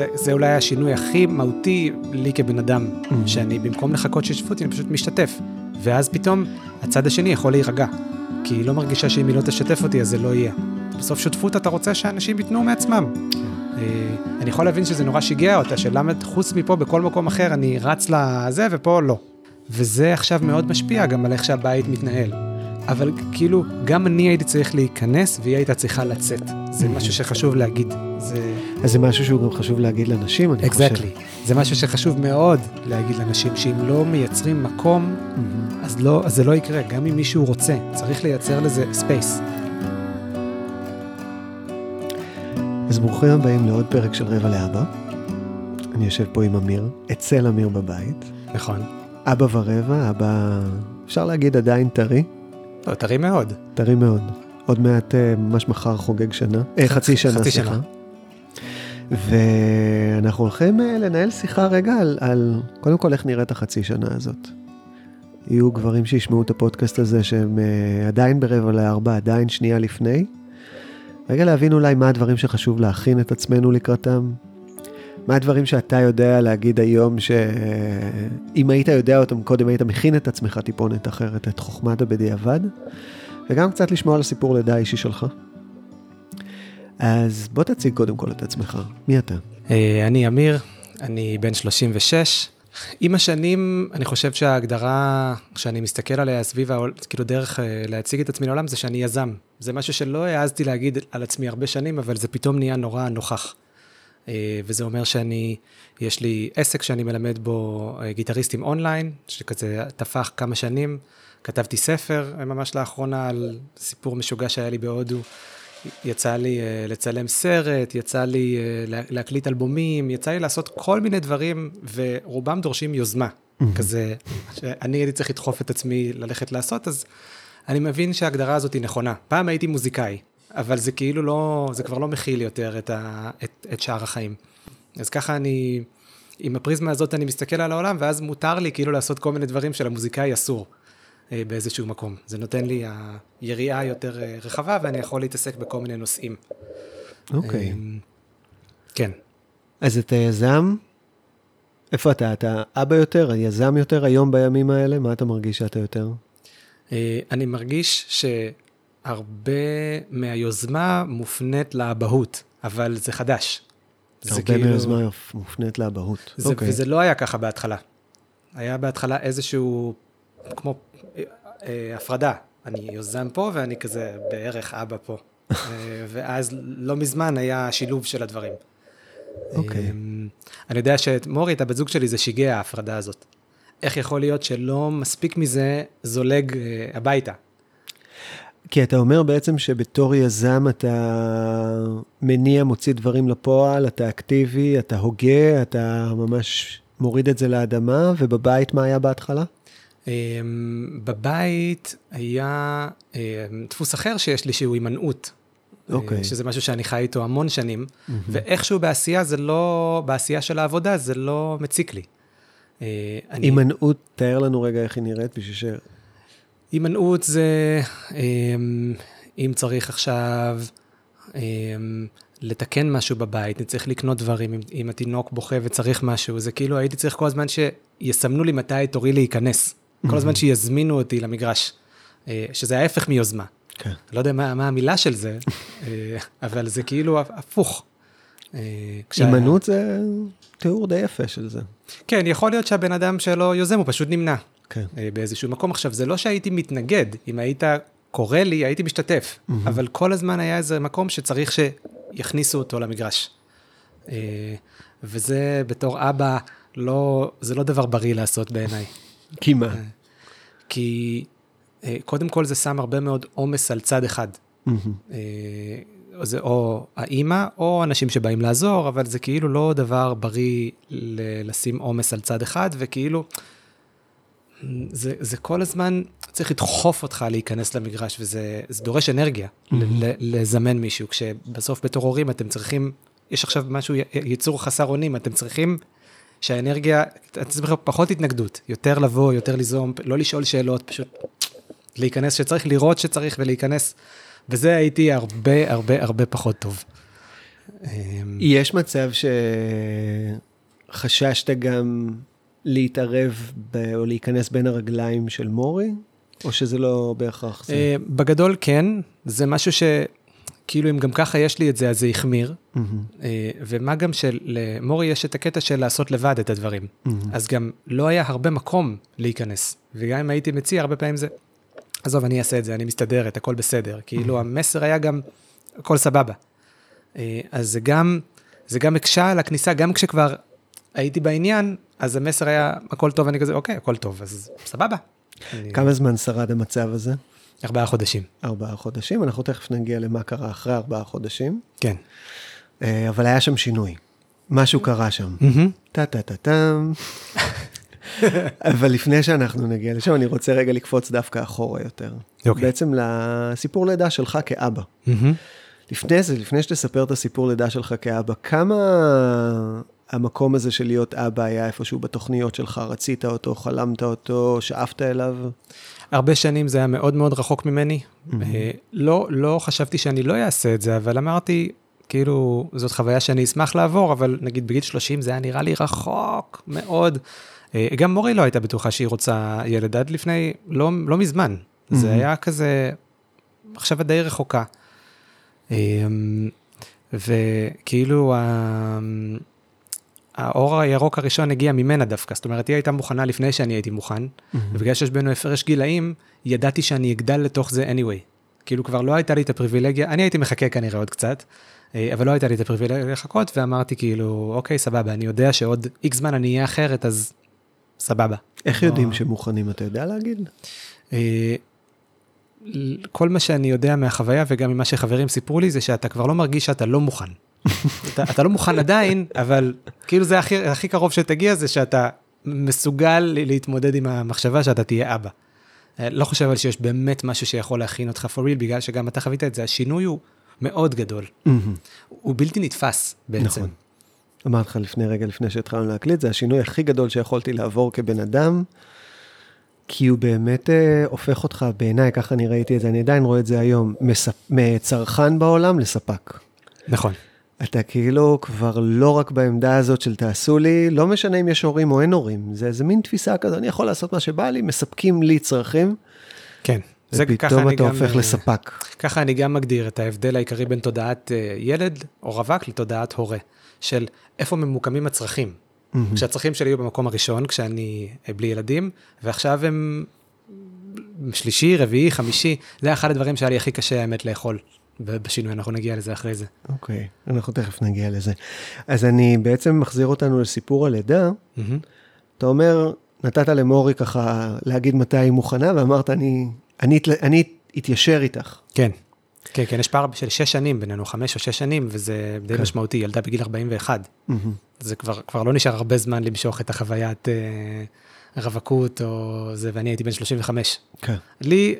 זה, זה אולי השינוי הכי מהותי לי כבן אדם, Mm-hmm. שאני במקום לחכות שישתפו אותי, אני פשוט משתתף. ואז פתאום הצד השני יכול להירגע. כי היא לא מרגישה שאם היא לא תשתף אותי, אז זה לא יהיה. בסוף שותפות אתה רוצה שאנשים ייתנו מעצמם. אה, אני יכול להבין שזה נורא שיגע אותה, שלמה חוץ מפה, בכל מקום אחר, אני רץ לזה, ופה לא. וזה עכשיו מאוד משפיע גם על איך שהבית מתנהל. אבל כאילו, גם אני הייתי צריך להיכנס, והיא הייתה צריכה לצאת. זה משהו שחשוב להגיד. זה... אז זה משהו שהוא גם חשוב להגיד לאנשים, אני חושב. exactly. זה משהו שחשוב מאוד להגיד לאנשים, שאם לא מייצרים מקום, מהמם. אז, לא, אז זה לא יקרה, גם אם מישהו רוצה. צריך לייצר לזה space. אז ברוכים הבאים לעוד פרק של רבע לאבא. אני יושב פה עם אמיר, אצל אמיר בבית. נכון. אבא ורבע, אבא, אפשר להגיד עדיין טרי, לא, טרי מאוד. טרי מאוד. עוד מעט, אה, ממש מחר חוגג שנה, אה, חצי שנה, חצי סליחה. שנה. ואנחנו הולכים אה, לנהל שיחה רגע על, על קודם כל איך נראית החצי שנה הזאת. יהיו גברים שישמעו את הפודקאסט הזה שהם אה, עדיין ברבע לארבע, עדיין שנייה לפני. רגע להבין אולי מה הדברים שחשוב להכין את עצמנו לקראתם. מה הדברים שאתה יודע להגיד היום שאם היית יודע אותם קודם היית מכין את עצמך טיפונת אחרת, את חוכמת הבדיעבד. וגם קצת לשמוע על הסיפור לידה האישי שלך. אז בוא תציג קודם כל את עצמך. מי אתה? אה, אני אמיר, אני בן 36. עם השנים, אני חושב שההגדרה שאני מסתכל עליה סביב, כאילו דרך אה, להציג את עצמי לעולם, זה שאני יזם. זה משהו שלא העזתי להגיד על עצמי הרבה שנים, אבל זה פתאום נהיה נורא נוכח. אה, וזה אומר שאני, יש לי עסק שאני מלמד בו אה, גיטריסטים אונליין, שכזה טפח כמה שנים. כתבתי ספר אה, ממש לאחרונה על סיפור משוגע שהיה לי בהודו. יצא לי לצלם סרט, יצא לי לה, להקליט אלבומים, יצא לי לעשות כל מיני דברים, ורובם דורשים יוזמה. כזה, שאני הייתי צריך לדחוף את עצמי ללכת לעשות, אז אני מבין שההגדרה הזאת היא נכונה. פעם הייתי מוזיקאי, אבל זה כאילו לא, זה כבר לא מכיל יותר את, ה, את, את שאר החיים. אז ככה אני, עם הפריזמה הזאת אני מסתכל על העולם, ואז מותר לי כאילו לעשות כל מיני דברים שלמוזיקאי אסור. אה, באיזשהו מקום. זה נותן לי היריעה יותר אה, רחבה, ואני יכול להתעסק בכל מיני נושאים. אוקיי. אמ, כן. אז אתה יזם? איפה אתה? אתה אבא יותר? יזם יותר היום בימים האלה? מה אתה מרגיש שאתה יותר? אה, אני מרגיש שהרבה מהיוזמה מופנית לאבהות, אבל זה חדש. זה הרבה כאילו- מהיוזמה מופנית לאבהות. זה, אוקיי. וזה לא היה ככה בהתחלה. היה בהתחלה איזשהו, כמו אה, אה, הפרדה. אני יוזם פה ואני כזה בערך אבא פה. אה, ואז לא מזמן היה שילוב של הדברים. אוקיי. אה, אני יודע שמורי, את הבת זוג שלי, זה שיגע ההפרדה הזאת. איך יכול להיות שלא מספיק מזה זולג אה, הביתה? כי אתה אומר בעצם שבתור יזם אתה מניע, מוציא דברים לפועל, אתה אקטיבי, אתה הוגה, אתה ממש מוריד את זה לאדמה, ובבית מה היה בהתחלה? אה, בבית היה אה, דפוס אחר שיש לי, שהוא הימנעות. אוקיי. אה, שזה משהו שאני חי איתו המון שנים, ואיכשהו בעשייה זה לא, בעשייה של העבודה זה לא מציק לי. אה, אני- הימנעות, תאר לנו רגע איך היא נראית, בשביל ש... הימנעות זה, אמ, אם צריך עכשיו אמ, לתקן משהו בבית, אני צריך לקנות דברים, אם, אם התינוק בוכה וצריך משהו, זה כאילו הייתי צריך כל הזמן שיסמנו לי מתי תורי להיכנס. כל הזמן שיזמינו אותי למגרש, אה, שזה ההפך מיוזמה. כן. לא יודע מה, מה המילה של זה, אה, אבל זה כאילו הפוך. אה, הימנעות זה תיאור די יפה של זה. כן, יכול להיות שהבן אדם שלא יוזם, הוא פשוט נמנע. כן. אה, באיזשהו מקום. עכשיו, זה לא שהייתי מתנגד, אם היית קורא לי, הייתי משתתף, אבל כל הזמן היה איזה מקום שצריך שיכניסו אותו למגרש. אה, וזה בתור אבא, לא, זה לא דבר בריא לעשות בעיניי. כי מה? כי אה, קודם כל זה שם הרבה מאוד עומס על צד אחד. אה, זה או האימא או אנשים שבאים לעזור, אבל זה כאילו לא דבר בריא לשים עומס על צד אחד, וכאילו, זה, זה כל הזמן צריך לדחוף אותך להיכנס למגרש, וזה זה דורש אנרגיה, ל- ל- לזמן מישהו, כשבסוף בתור הורים אתם צריכים, יש עכשיו משהו, י- יצור חסר אונים, אתם צריכים שהאנרגיה, אתם צריכים פחות התנגדות, יותר לבוא, יותר ליזום, לא לשאול שאלות, פשוט להיכנס שצריך, לראות שצריך ולהיכנס. בזה הייתי הרבה הרבה הרבה פחות טוב. יש מצב שחששת גם להתערב ב... או להיכנס בין הרגליים של מורי, או שזה לא בהכרח זה? אה, בגדול כן, זה משהו ש... כאילו אם גם ככה יש לי את זה, אז זה החמיר. מהמם, אה, ומה גם שלמורי יש את הקטע של לעשות לבד את הדברים. מהמם. אז גם לא היה הרבה מקום להיכנס. וגם אם הייתי מציע, הרבה פעמים זה, עזוב, אני אעשה את זה, אני מסתדרת, הכל בסדר. כאילו המסר היה גם, הכל סבבה. אה, אז זה גם, זה גם הקשה על הכניסה, גם כשכבר הייתי בעניין, אז המסר היה, הכל טוב, אני כזה, אוקיי, הכל טוב, אז סבבה. כמה זמן שרד המצב הזה? ארבעה חודשים. ארבעה חודשים, אנחנו תכף נגיע למה קרה אחרי ארבעה חודשים, כן. אה, אבל היה שם שינוי. משהו קרה שם. טה-טה-טה-טם. אבל לפני שאנחנו נגיע לשם, אני רוצה רגע לקפוץ דווקא אחורה יותר. אוקיי. בעצם לסיפור לידה שלך כאבא. מהמם. לפני זה, לפני שתספר את הסיפור לידה שלך כאבא, כמה המקום הזה של להיות אבא היה איפשהו בתוכניות שלך? רצית אותו, חלמת אותו, שאפת אליו? הרבה שנים זה היה מאוד מאוד רחוק ממני. אה, לא, לא חשבתי שאני לא אעשה את זה, אבל אמרתי, כאילו, זאת חוויה שאני אשמח לעבור, אבל נגיד בגיל 30 זה היה נראה לי רחוק מאוד. אה, גם מורי לא הייתה בטוחה שהיא רוצה ילד עד לפני, לא, לא מזמן. זה Mhm. היה כזה, מחשבה די רחוקה. אה, וכאילו, ה- האור הירוק הראשון הגיע ממנה דווקא, זאת אומרת, היא הייתה מוכנה לפני שאני הייתי מוכן, ובגלל שיש בינינו הפרש גילאים, ידעתי שאני אגדל לתוך זה anyway. כאילו כבר לא הייתה לי את הפריבילגיה, אני הייתי מחכה כנראה עוד קצת, אה, אבל לא הייתה לי את הפריבילגיה לחכות, ואמרתי כאילו, אוקיי, סבבה, אני יודע שעוד איקס זמן אני אהיה אחרת, אז סבבה. איך. יודעים שמוכנים, אתה יודע להגיד? אה, כל מה שאני יודע מהחוויה וגם ממה שחברים סיפרו לי זה שאתה כבר לא מרגיש שאתה לא מוכן. אתה, אתה לא מוכן עדיין, אבל כאילו זה הכי, הכי קרוב שתגיע זה שאתה מסוגל להתמודד עם המחשבה שאתה תהיה אבא. אה, לא חושב אבל שיש באמת משהו שיכול להכין אותך for real, בגלל שגם אתה חווית את זה, השינוי הוא מאוד גדול. הוא בלתי נתפס בעצם. נכון. אמרתי לך לפני רגע, לפני שהתחלנו להקליט, זה השינוי הכי גדול שיכולתי לעבור כבן אדם, כי הוא באמת אה, הופך אותך, בעיניי, ככה אני ראיתי את זה, אני עדיין רואה את זה היום, מספ... מצרכן בעולם לספק. נכון. אתה כאילו כבר לא רק בעמדה הזאת של תעשו לי, לא משנה אם יש הורים או אין הורים, זה איזה מין תפיסה כזאת, אני יכול לעשות מה שבא לי, מספקים לי צרכים, כן. זה ופתאום אתה גם, הופך אה, לספק. ככה אני גם מגדיר את ההבדל העיקרי בין תודעת אה, ילד או רווק לתודעת הורה, של איפה ממוקמים הצרכים. כשהצרכים שלי היו במקום הראשון, כשאני אה, בלי ילדים, ועכשיו הם שלישי, רביעי, חמישי, זה היה אחד הדברים שהיה לי הכי קשה האמת לאכול ב- בשינוי, אנחנו נגיע לזה אחרי זה. אוקיי, אנחנו תכף נגיע לזה. אז אני בעצם מחזיר אותנו לסיפור הלידה. מהמם. אתה אומר, נתת למורי ככה להגיד מתי היא מוכנה, ואמרת, אני, אני, אני אתיישר איתך. כן. כן, כן, יש פער של שש שנים בינינו, חמש או שש שנים, וזה די כן. משמעותי, ילדה בגיל 41. זה כבר, כבר לא נשאר הרבה זמן למשוך את החוויית אה, רווקות או זה, ואני הייתי בן 35. כן. לי,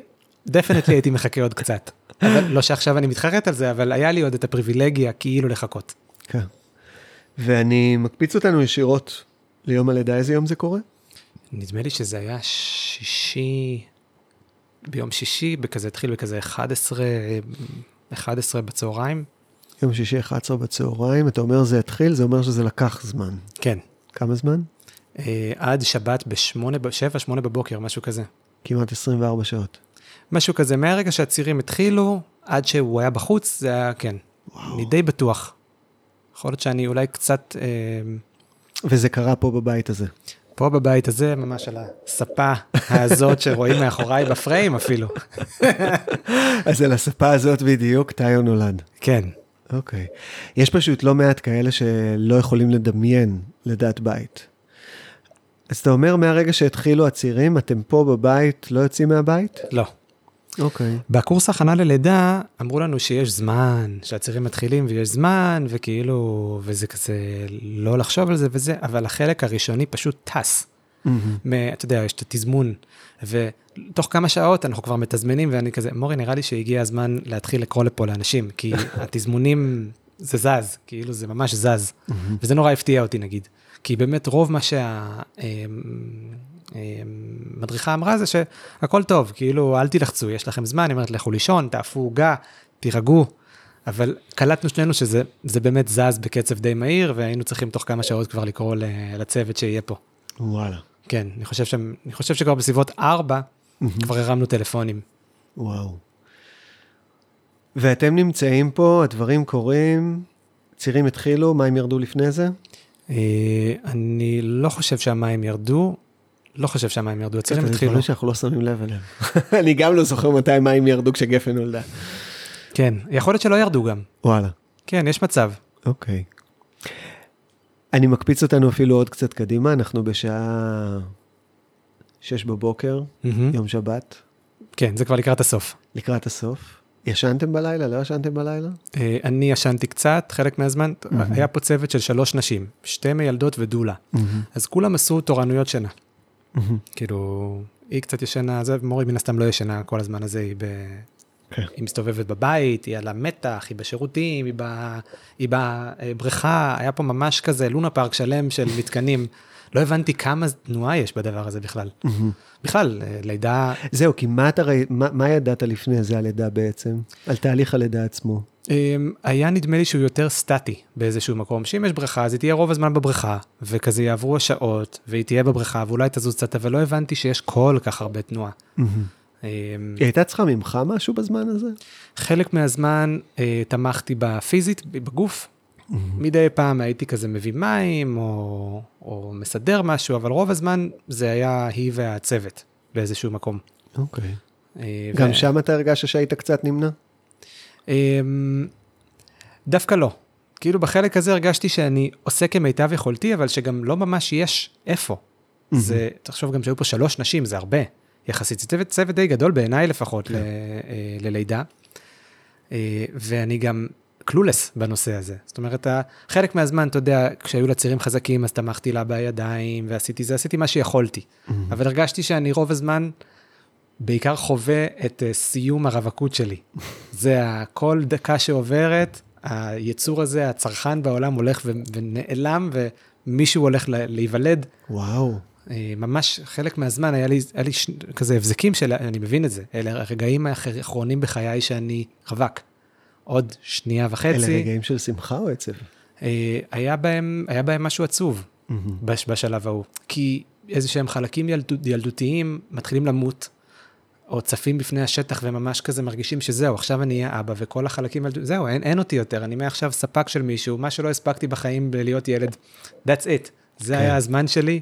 דפנטלי הייתי מחכה עוד קצת. אבל לא שעכשיו אני מתחרט על זה, אבל היה לי עוד את הפריבילגיה כאילו לחכות. כן. ואני מקפיץ אותנו ישירות ליום הלידה, איזה יום זה קורה? נדמה לי שזה היה שישי, ביום שישי, בכזה, התחיל בכזה 11, 11 בצהריים. יום שישי 11 בצהריים, אתה אומר זה התחיל, זה אומר שזה לקח זמן. כן. כמה זמן? אה, עד שבת בשמונה, בשבע, שמונה בבוקר, משהו כזה. כמעט 24 שעות. משהו כזה, מהרגע שהצירים התחילו, עד שהוא היה בחוץ, זה היה, כן. אני די בטוח. יכול להיות שאני אולי קצת, אה, וזה קרה פה בבית הזה. פה בבית הזה, ממש על הספה הזאת שרואים מאחוריי בפריים אפילו. אז על הספה הזאת בדיוק טאיו נולד. כן. אוקיי. יש פשוט לא מעט כאלה שלא יכולים לדמיין לידת בית. אז אתה אומר מהרגע שהתחילו הצירים, אתם פה בבית, לא יוצאים מהבית? לא. אוקיי. בקורס הכנה ללידה, אמרו לנו שיש זמן, שהצירים מתחילים ויש זמן, וכאילו, וזה כזה, לא לחשוב על זה וזה, אבל החלק הראשוני פשוט טס. מ- אתה יודע, יש את התזמון, ותוך כמה שעות אנחנו כבר מתזמנים, ואני כזה, מורי, נראה לי שהגיע הזמן להתחיל לקרוא לפה לאנשים, כי התזמונים, זה זז, כאילו זה ממש זז, וזה נורא הפתיע אותי נגיד, כי באמת רוב מה שהמדריכה אמרה זה שהכל טוב, כאילו, אל תלחצו, יש לכם זמן, היא אומרת, לכו לישון, תאפו עוגה, תירגעו, אבל קלטנו שנינו שזה זה באמת זז בקצב די מהיר, והיינו צריכים תוך כמה שעות כבר לקרוא לצוות שיהיה פה. וואלה. כן, אני חושב, ש... אני חושב שכבר בסביבות ארבע, כבר הרמנו טלפונים. וואו. ואתם נמצאים פה, הדברים קורים, צירים התחילו, מים ירדו לפני זה? אה, אני לא חושב שהמים ירדו, לא חושב שהמים ירדו, זה התחילו. דברים שאנחנו לא שמים לב אליהם. אני גם לא זוכר מתי מים ירדו כשגפן נולדה. כן, יכול להיות שלא ירדו גם. וואלה, כן, יש מצב. אוקיי. אני מקפיץ אותנו אפילו עוד קצת קדימה, אנחנו בשעה שש בבוקר, מהמם. יום שבת, כן, זה כבר לקראת הסוף. לקראת הסוף. ישנתם בלילה? לא ישנתם בלילה? אה, אני ישנתי קצת, חלק מהזמן. היה פה צוות של שלוש נשים, שתי מיילדות ודולה. אז כולם עשו תורנויות שינה. כאילו, היא קצת ישנה, זה, מורי מן הסתם לא ישנה כל הזמן הזה, היא, ב... כן. היא מסתובבת בבית, היא על המתח, היא בשירותים, היא, ב... היא בבריכה, היה פה ממש כזה לונה פארק שלם של מתקנים. לא הבנתי כמה תנועה יש בדבר הזה בכלל. בכלל, אה, לידה, זהו, כי מה אתה מה, מה ידעת לפני זה הלידה בעצם? על תהליך הלידה עצמו. אמ, היה נדמה לי שהוא יותר סטטי באיזשהו מקום, שאם יש בריכה, אז היא תהיה רוב הזמן בבריכה, וכזה יעברו השעות, והיא תהיה בבריכה, ואולי תזוז קצת, אבל לא הבנתי שיש כל כך הרבה תנועה. אמ, היא הייתה צריכה ממך משהו בזמן הזה? חלק מהזמן אה, תמכתי בפיזית, בגוף. מדי פעם הייתי כזה מביא מים, או, או מסדר משהו, אבל רוב הזמן זה היה היא והצוות באיזשהו מקום. אוקיי. אה, גם ו- שם אתה הרגשת שהיית קצת נמנע? אמ, דווקא לא. כאילו בחלק הזה הרגשתי שאני עושה כמיטב יכולתי, אבל שגם לא ממש יש איפה. זה, תחשוב גם שהיו פה שלוש נשים, זה הרבה. יחסית, זה צוות, צוות די גדול בעיניי לפחות ל, אה, ללידה. אה, ואני גם קלולס בנושא הזה. זאת אומרת, חלק מהזמן, אתה יודע, כשהיו לה צירים חזקים, אז תמכתי לה בידיים, ועשיתי זה, עשיתי מה שיכולתי. אבל הרגשתי שאני רוב הזמן בעיקר חווה את אה, סיום הרווקות שלי. זה כל דקה שעוברת, היצור הזה, הצרכן בעולם הולך ו- ונעלם, ומישהו הולך להיוולד. וואו. אה, ממש חלק מהזמן היה לי, היה לי ש... כזה הבזקים של, אני מבין את זה, אלה הרגעים האחרונים בחיי שאני רווק. עוד שנייה אלה וחצי, רגעים של שמחה או עצב? אה, היה בהם, היה בהם משהו עצוב בש, בשלב ההוא. כי איזה שהם חלקים ילדות, ילדותיים מתחילים למות, או צפים בפני השטח וממש כזה מרגישים שזהו, עכשיו אני אהיה אבא, וכל החלקים זהו, אין, אין אותי יותר, אני מעכשיו ספק של מישהו, מה שלא הספקתי בחיים בלהיות ילד, that's it. זה כן. היה הזמן שלי.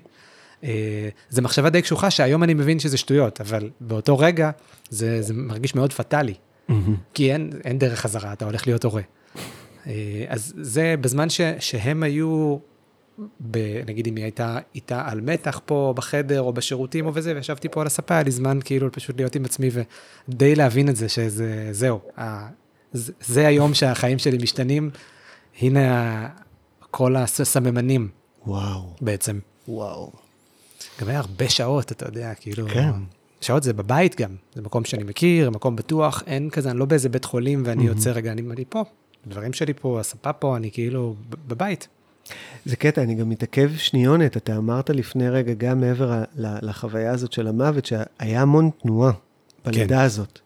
אה, זו מחשבה די קשוחה שהיום אני מבין שזה שטויות, אבל באותו רגע זה, זה מרגיש מאוד פטאלי. כי אין, אין דרך חזרה, אתה הולך להיות הורה. אה, אז זה בזמן ש, שהם היו, ב, נגיד אם היא הייתה איתה על מתח פה בחדר או בשירותים או וזה, וישבתי פה על הספה, היה לי זמן כאילו פשוט להיות עם עצמי ודי להבין את זה שזה, זהו, ה, זה, זה היום שהחיים שלי משתנים, הנה כל הסממנים וואו. בעצם. וואו. גם היה הרבה שעות, אתה יודע, כאילו... כן. שעות זה בבית גם, זה מקום שאני מכיר, מקום בטוח, אין כזה, אני לא באיזה בית חולים ואני יוצא רגע, אני, אני פה, דברים שלי פה, הספה פה, אני כאילו בבית. זה קטע, אני גם מתעכב שניונת. אתה אמרת לפני רגע, גם מעבר לחוויה הזאת של המוות, שהיה המון תנועה בלידה כן. הזאת.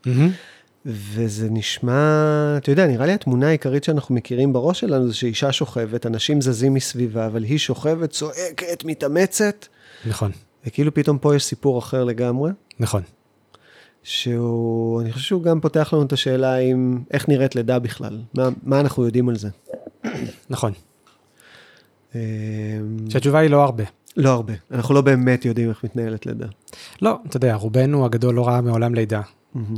וזה נשמע, אתה יודע, נראה לי התמונה העיקרית שאנחנו מכירים בראש שלנו זה שאישה שוכבת, אנשים זזים מסביבה, אבל היא שוכבת, צועקת, מתאמצת, נכון, וכאילו פתאום פה יש סיפור אחר לגמרי, נכון. שהוא, אני חושב שהוא גם פותח לנו את השאלה עם איך נראית לידה בכלל, מה, מה אנחנו יודעים על זה. נכון. אמ, שהתשובה היא לא הרבה. לא הרבה, אנחנו לא באמת יודעים איך מתנהלת לידה. לא, אתה יודע, רובנו הגדול לא ראה מעולם לידה.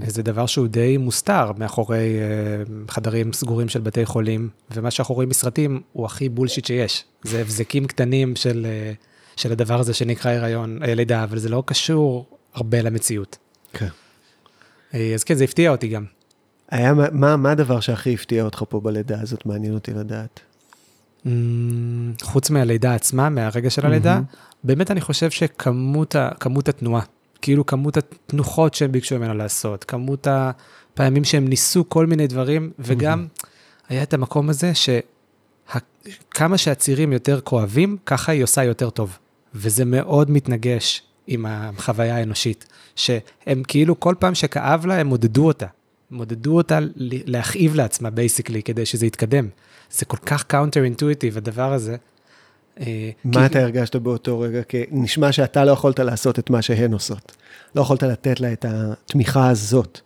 זה דבר שהוא די מוסתר מאחורי אה, חדרים סגורים של בתי חולים, ומה שאנחנו רואים בסרטים הוא הכי בולשיט שיש. זה הבזקים קטנים של, אה, של הדבר הזה שנקרא הריון, אה, לידה, אבל זה לא קשור הרבה למציאות. כן. אה, אז כן, זה הפתיע אותי גם. היה, מה- מה, הדבר שהכי הפתיע אותך פה בלידה הזאת? מעניין אותי לדעת. Mm, חוץ מהלידה עצמה, מהרגע של הלידה, באמת אני חושב שכמות ה, כמות התנועה, כאילו כמות התנוחות שהם ביקשו ממנה לעשות, כמות הפעמים שהם ניסו כל מיני דברים, וגם היה את המקום הזה שכמה שהצירים יותר כואבים, ככה היא עושה יותר טוב. וזה מאוד מתנגש עם החוויה האנושית, שהם כאילו כל פעם שכאב לה, הם עודדו אותה. מודדו אותה להכאיב לעצמה, בייסיקלי, כדי שזה יתקדם. זה כל כך counter intuitive, הדבר הזה. אה, מה כי- אתה הרגשת באותו רגע? כי נשמע שאתה לא יכולת לעשות את מה שהן עושות. לא יכולת לתת לה את התמיכה הזאת.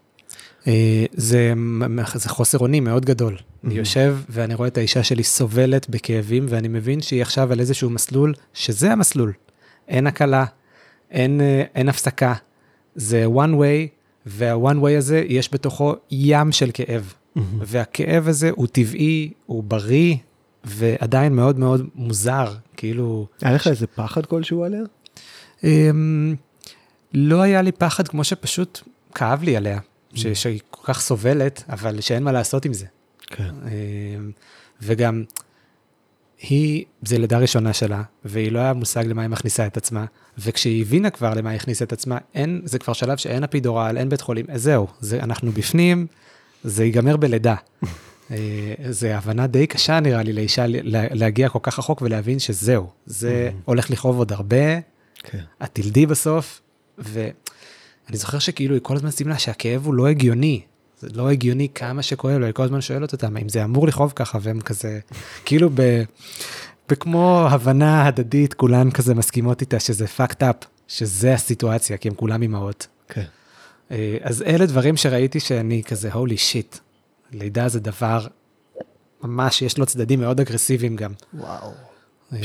אה, זה, זה חוסר אונים מאוד גדול. אני יושב ואני רואה את האישה שלי סובלת בכאבים, ואני מבין שהיא עכשיו על איזשהו מסלול, שזה המסלול. אין הקלה, אין, אה, אין הפסקה. זה one way, וה-one way הזה, יש בתוכו ים של כאב. והכאב הזה הוא טבעי, הוא בריא, ועדיין מאוד מאוד מוזר, כאילו... היה לך איזה פחד כלשהו עליה? אמ, לא היה לי פחד כמו שפשוט כאב לי עליה, ש- שהיא כל כך סובלת, אבל שאין מה לעשות עם זה. כן. אמ, וגם, היא, זה לידה ראשונה שלה, והיא לא היה מושג למה היא מכניסה את עצמה, וכשהיא הבינה כבר למה היא הכניסה את עצמה, אין, זה כבר שלב שאין אפידורל, אין בית חולים, זהו, זה, אנחנו בפנים, זה ייגמר בלידה. אה, זה הבנה די קשה נראה לי לאישה לה- להגיע כל כך רחוק ולהבין שזהו, זה הולך לכאוב עוד הרבה, כן. את תלדי בסוף, ואני זוכר שכאילו היא כל הזמן סימלה שהכאב הוא לא הגיוני. זה לא הגיוני כמה שכואב לו, היא כל הזמן שואלת אותם, האם זה אמור לכאוב ככה, והם כזה, כאילו ב... בכמו הבנה הדדית, כולן כזה מסכימות איתה שזה fucked up, שזה הסיטואציה, כי הם כולם אימהות. כן. אה, אז אלה דברים שראיתי שאני כזה, הולי שיט, לידה זה דבר, ממש, יש לו צדדים מאוד אגרסיביים גם. וואו. אה,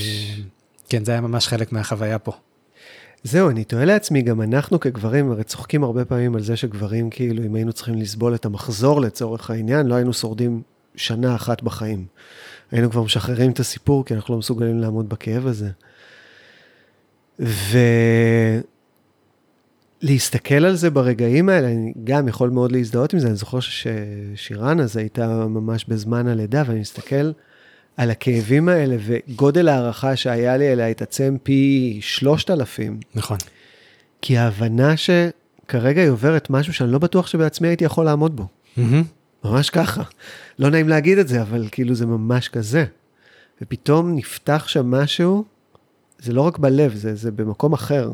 כן, זה היה ממש חלק מהחוויה פה. זהו, אני תוהה לעצמי, גם אנחנו כגברים, הרי צוחקים הרבה פעמים על זה שגברים, כאילו, אם היינו צריכים לסבול את המחזור לצורך העניין, לא היינו שורדים שנה אחת בחיים. היינו כבר משחררים את הסיפור, כי אנחנו לא מסוגלים לעמוד בכאב הזה. ולהסתכל על זה ברגעים האלה, אני גם יכול מאוד להזדהות עם זה, אני זוכר ששירן אז הייתה ממש בזמן הלידה, ואני מסתכל על הכאבים האלה, וגודל ההערכה שהיה לי אליה התעצם פי שלושת אלפים. נכון. כי ההבנה שכרגע היא עוברת משהו שאני לא בטוח שבעצמי הייתי יכול לעמוד בו. מהמם. ממש ככה. לא נעים להגיד את זה, אבל כאילו זה ממש כזה. ופתאום נפתח שם משהו, זה לא רק בלב, זה, זה במקום אחר.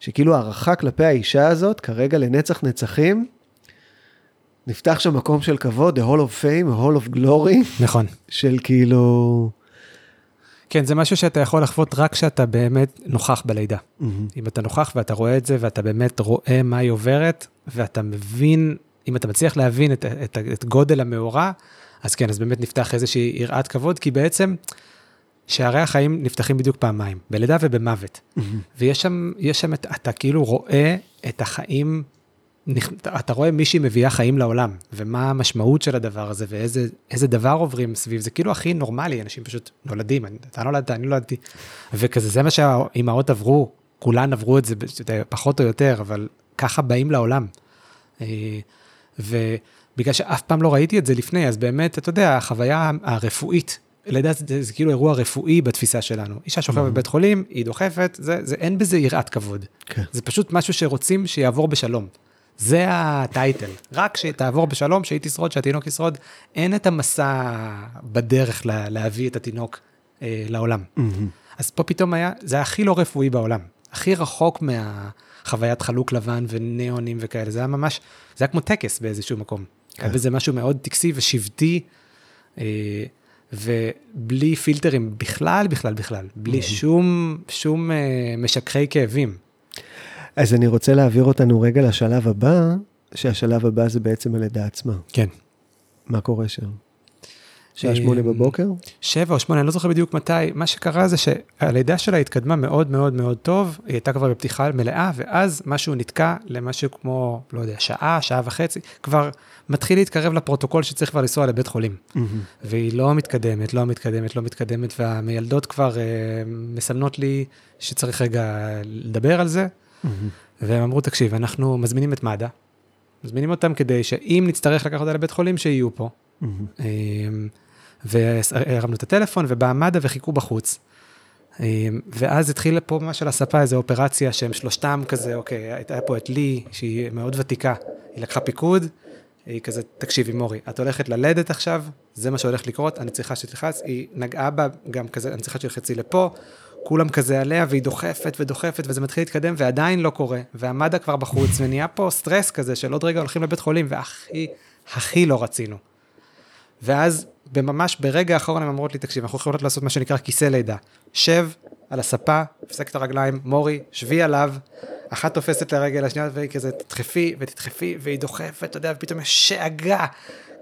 שכאילו הערכה כלפי האישה הזאת, כרגע לנצח נצחים, נפתח שם מקום של כבוד, the hall of fame, a hall of glory, נכון. של כאילו... כן, זה משהו שאתה יכול לחוות רק כשאתה באמת נוכח בלידה. אם אתה נוכח ואתה רואה את זה, ואתה באמת רואה מה היא עוברת, ואתה מבין, אם אתה מצליח להבין את, את, את גודל המאורע, אז כן, אז באמת נפתח איזושהי יראת כבוד, כי בעצם שערי החיים נפתחים בדיוק פעמיים, בלידה ובמוות. ויש שם, יש שם, את, אתה כאילו רואה את החיים, אתה רואה מישהי מביאה חיים לעולם, ומה המשמעות של הדבר הזה, ואיזה איזה דבר עוברים סביב זה, כאילו הכי נורמלי, אנשים פשוט נולדים, אני- אתה נולדת, אני נולדתי, וכזה, זה מה שהאימהות עברו, כולן עברו את זה, פחות או יותר, אבל ככה באים לעולם. אה, ובגלל שאף פעם לא ראיתי את זה לפני, אז באמת, אתה יודע, החוויה הרפואית, לידה זה, זה, זה כאילו אירוע רפואי בתפיסה שלנו. אישה שוכבת בבית חולים, היא דוחפת, זה, זה, אין בזה יראת כבוד. כן. זה פשוט משהו שרוצים שיעבור בשלום. זה הטייטל. רק שתעבור בשלום, שהיא תשרוד, שהתינוק ישרוד. אין את המסע בדרך לה, להביא את התינוק אה, לעולם. אז פה פתאום היה, זה הכי לא רפואי בעולם. הכי רחוק מהחוויית חלוק לבן וניאונים וכאלה. זה היה ממש, זה היה כמו טקס באיזשהו מקום. היה בזה משהו מאוד טקסי ושבטי, אה, ובלי פילטרים בכלל, בכלל, בכלל. בלי שום, שום אה, משככי כאבים. אז אני רוצה להעביר אותנו רגע לשלב הבא, שהשלב הבא זה בעצם הלידה עצמה. כן. מה קורה שם? שעה אה, שמונה בבוקר? שבע או שמונה, אני לא זוכר בדיוק מתי, מה שקרה זה שהלידה שלה התקדמה מאוד מאוד מאוד טוב, היא הייתה כבר בפתיחה מלאה, ואז משהו נתקע למשהו כמו, לא יודע, שעה, שעה וחצי, כבר מתחיל להתקרב לפרוטוקול שצריך כבר לנסוע לבית חולים. והיא לא מתקדמת, לא מתקדמת, לא מתקדמת, והמיילדות כבר אה, מסמנות לי שצריך רגע לדבר על זה, והם אמרו, תקשיב, אנחנו מזמינים את מד"א, מזמינים אותם כדי שאם נצטרך לקחת אותה לבית חולים, שיהיו פה. אמ, והרמנו את הטלפון ובא מד"א וחיכו בחוץ. אמ, ואז התחילה פה ממש על הספה איזו אופרציה שהם שלושתם כזה, אוקיי, הייתה פה את לי, שהיא מאוד ותיקה, היא לקחה פיקוד, היא כזה, תקשיבי מורי, את הולכת ללדת עכשיו, זה מה שהולך לקרות, אני צריכה שתלחץ, היא נגעה בה גם כזה, אני צריכה שתלחצי לפה, כולם כזה עליה, והיא דוחפת ודוחפת, וזה מתחיל להתקדם, ועדיין לא קורה. והמד"א כבר בחוץ, ונהיה פה סטרס כזה, של עוד רגע הולכים לבית חולים, והכי, הכי לא רצינו. ואז, ממש ברגע האחרון הם אמרות לי, תקשיב, אנחנו יכולות לעשות מה שנקרא כיסא לידה. שב על הספה, תפסק את הרגליים, מורי, שבי עליו, אחת תופסת לרגל, השנייה, והיא כזה, תדחפי ותדחפי, והיא דוחפת, אתה יודע, ופתאום יש שאגה.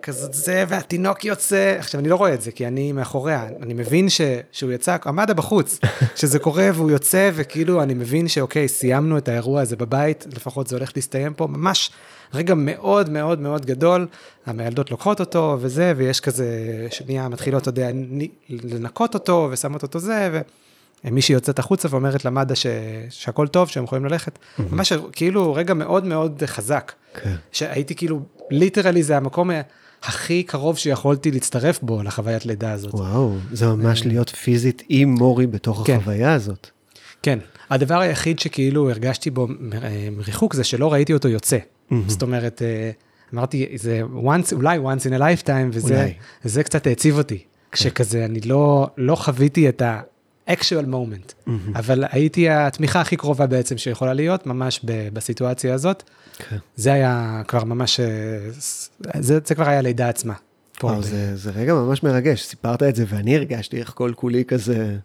כזאת זה, והתינוק יוצא, עכשיו אני לא רואה את זה, כי אני מאחוריה, אני מבין ש, שהוא יצא, עמדה בחוץ, שזה קורה והוא יוצא, וכאילו אני מבין שאוקיי, סיימנו את האירוע הזה בבית, לפחות זה הולך להסתיים פה, ממש רגע מאוד מאוד מאוד גדול, המילדות לוקחות אותו וזה, ויש כזה, שנייה מתחילות, אתה יודע, לנקות אותו, ושמות אותו זה, ומישהי יוצאת החוצה ואומרת למד"א ש... שהכל טוב, שהם יכולים ללכת. ממש כאילו רגע מאוד מאוד חזק. כן. שהייתי כאילו, ליטרלי זה המקום הכי קרוב שיכולתי להצטרף בו לחוויית לידה הזאת. וואו, זה ממש להיות פיזית עם מורי בתוך כן. החוויה הזאת. כן, הדבר היחיד שכאילו הרגשתי בו מריחוק זה שלא ראיתי אותו יוצא. Mm-hmm. זאת אומרת, אה, אמרתי, זה once, אולי once in a lifetime, וזה. קצת העציב אותי. כן. כשכזה, אני לא, לא חוויתי את ה-actual moment, mm-hmm. אבל הייתי התמיכה הכי קרובה בעצם שיכולה להיות, ממש בסיטואציה הזאת. כן. זה היה כבר ממש, אה, זה, זה כבר היה לידה עצמה. וואו, זה, זה רגע ממש מרגש, סיפרת את זה ואני הרגשתי איך כל כולי כזה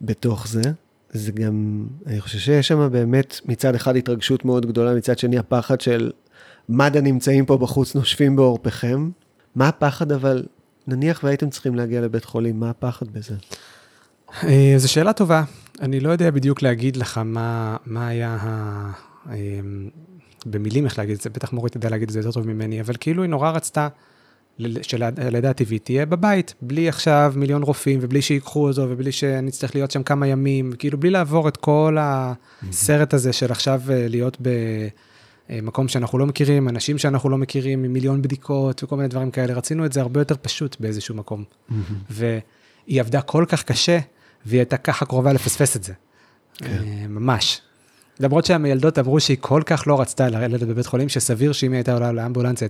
בתוך זה. זה גם, אני חושב שיש שם באמת מצד אחד התרגשות מאוד גדולה, מצד שני הפחד של מד"א נמצאים פה בחוץ, נושפים בעורפכם. מה הפחד אבל, נניח והייתם צריכים להגיע לבית חולים, מה הפחד בזה? אה, זו שאלה טובה. אני לא יודע בדיוק להגיד לך מה, מה היה ה... אה, במילים איך להגיד את זה, בטח מורית יודע להגיד את זה יותר טוב ממני, אבל כאילו היא נורא רצתה שהלידה הטבעית תהיה בבית, בלי עכשיו מיליון רופאים, ובלי שיקחו אותו, ובלי שנצטרך להיות שם כמה ימים, כאילו בלי לעבור את כל הסרט הזה של עכשיו אה, להיות במקום שאנחנו לא מכירים, אנשים שאנחנו לא מכירים, עם מיליון בדיקות וכל מיני דברים כאלה. רצינו את זה הרבה יותר פשוט באיזשהו מקום. והיא עבדה כל כך קשה, והיא הייתה ככה קרובה לפספס את זה. כן. אה, ממש. למרות שהמיילדות אמרו שהיא כל כך לא רצתה לרדת בבית חולים, שסביר שאם היא הייתה עולה לאמבולנס, היא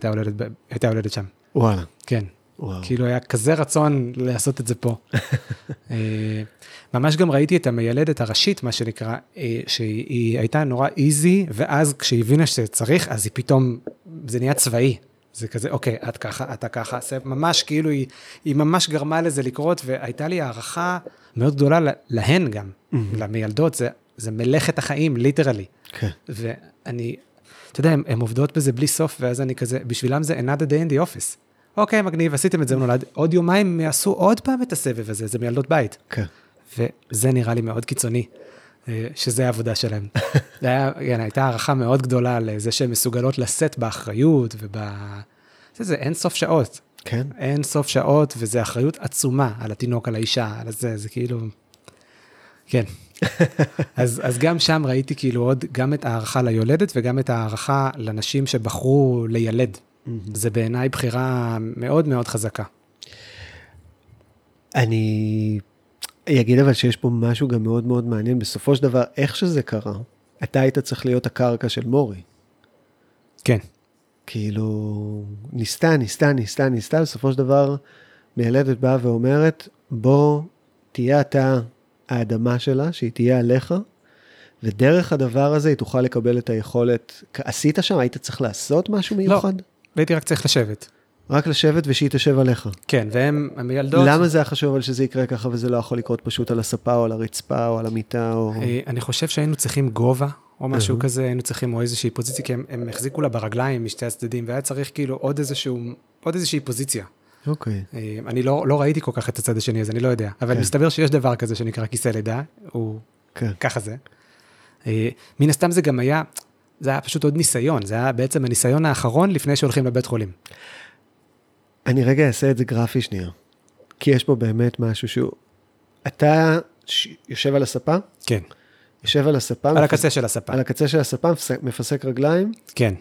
הייתה יולדת שם. וואלה. כן. וואו. כאילו היה כזה רצון לעשות את זה פה. אה, ממש גם ראיתי את המיילדת הראשית, מה שנקרא, אה, שהיא הייתה נורא איזי, ואז כשהיא הבינה שצריך, אז היא פתאום, זה נהיה צבאי. זה כזה, אוקיי, את ככה, אתה ככה, זה ממש כאילו, היא, היא ממש גרמה לזה לקרות, והייתה לי הערכה מאוד גדולה להן גם, mm-hmm. למיילדות, זה זה מלאכת החיים, ליטרלי. כן. ואני, אתה יודע, הן עובדות בזה בלי סוף, ואז אני כזה, בשבילם זה another day in the office. אוקיי, מגניב, עשיתם את זה, נולד, עוד יומיים יעשו עוד פעם את הסבב הזה, זה מילדות בית. כן. וזה נראה לי מאוד קיצוני, שזה העבודה שלהם. זה היה, כן, הייתה הערכה מאוד גדולה לזה שהן מסוגלות לשאת באחריות וב... זה, זה אין סוף שעות. כן. אין סוף שעות, וזו אחריות עצומה על התינוק, על האישה, על זה, זה כאילו... כן. אז, אז גם שם ראיתי כאילו עוד, גם את ההערכה ליולדת וגם את ההערכה לנשים שבחרו לילד. זה בעיניי בחירה מאוד מאוד חזקה. אני אגיד אבל שיש פה משהו גם מאוד מאוד מעניין. בסופו של דבר, איך שזה קרה, אתה היית צריך להיות הקרקע של מורי. כן. כאילו, ניסתה, ניסתה, ניסתה, ניסתה, בסופו של דבר, מיילדת באה ואומרת, בוא תהיה אתה האדמה שלה, שהיא תהיה עליך, ודרך הדבר הזה היא תוכל לקבל את היכולת. עשית שם? היית צריך לעשות משהו לא, מיוחד? לא, הייתי רק צריך לשבת. רק לשבת ושהיא תשב עליך. כן, והם המיילדות... למה זה היה חשוב אבל שזה יקרה ככה וזה לא יכול לקרות פשוט על הספה או על הרצפה או על המיטה או... אה, אני חושב שהיינו צריכים גובה או משהו כזה, היינו צריכים או איזושהי פוזיציה, כי הם, הם החזיקו לה ברגליים משתי הצדדים, והיה צריך כאילו עוד איזשהו, עוד איזושהי פוזיציה. אוקיי. Okay. אה, אני לא, לא ראיתי כל כך את הצד השני, אז אני לא יודע. אבל כן. מסתבר שיש דבר כזה שנקרא כיסא לידה, הוא כן. ככה זה. אה, מן הסתם זה גם היה, זה היה פשוט עוד ניסיון, זה היה בעצם הניסיון האחרון לפני שהולכים לבית חולים. אני רגע אעשה את זה גרפי שנייה, כי יש פה באמת משהו שהוא... אתה ש... יושב על הספה? כן. יושב על הספה. על מפס... הקצה של הספה. על הקצה של הספה, מפסק רגליים? כן.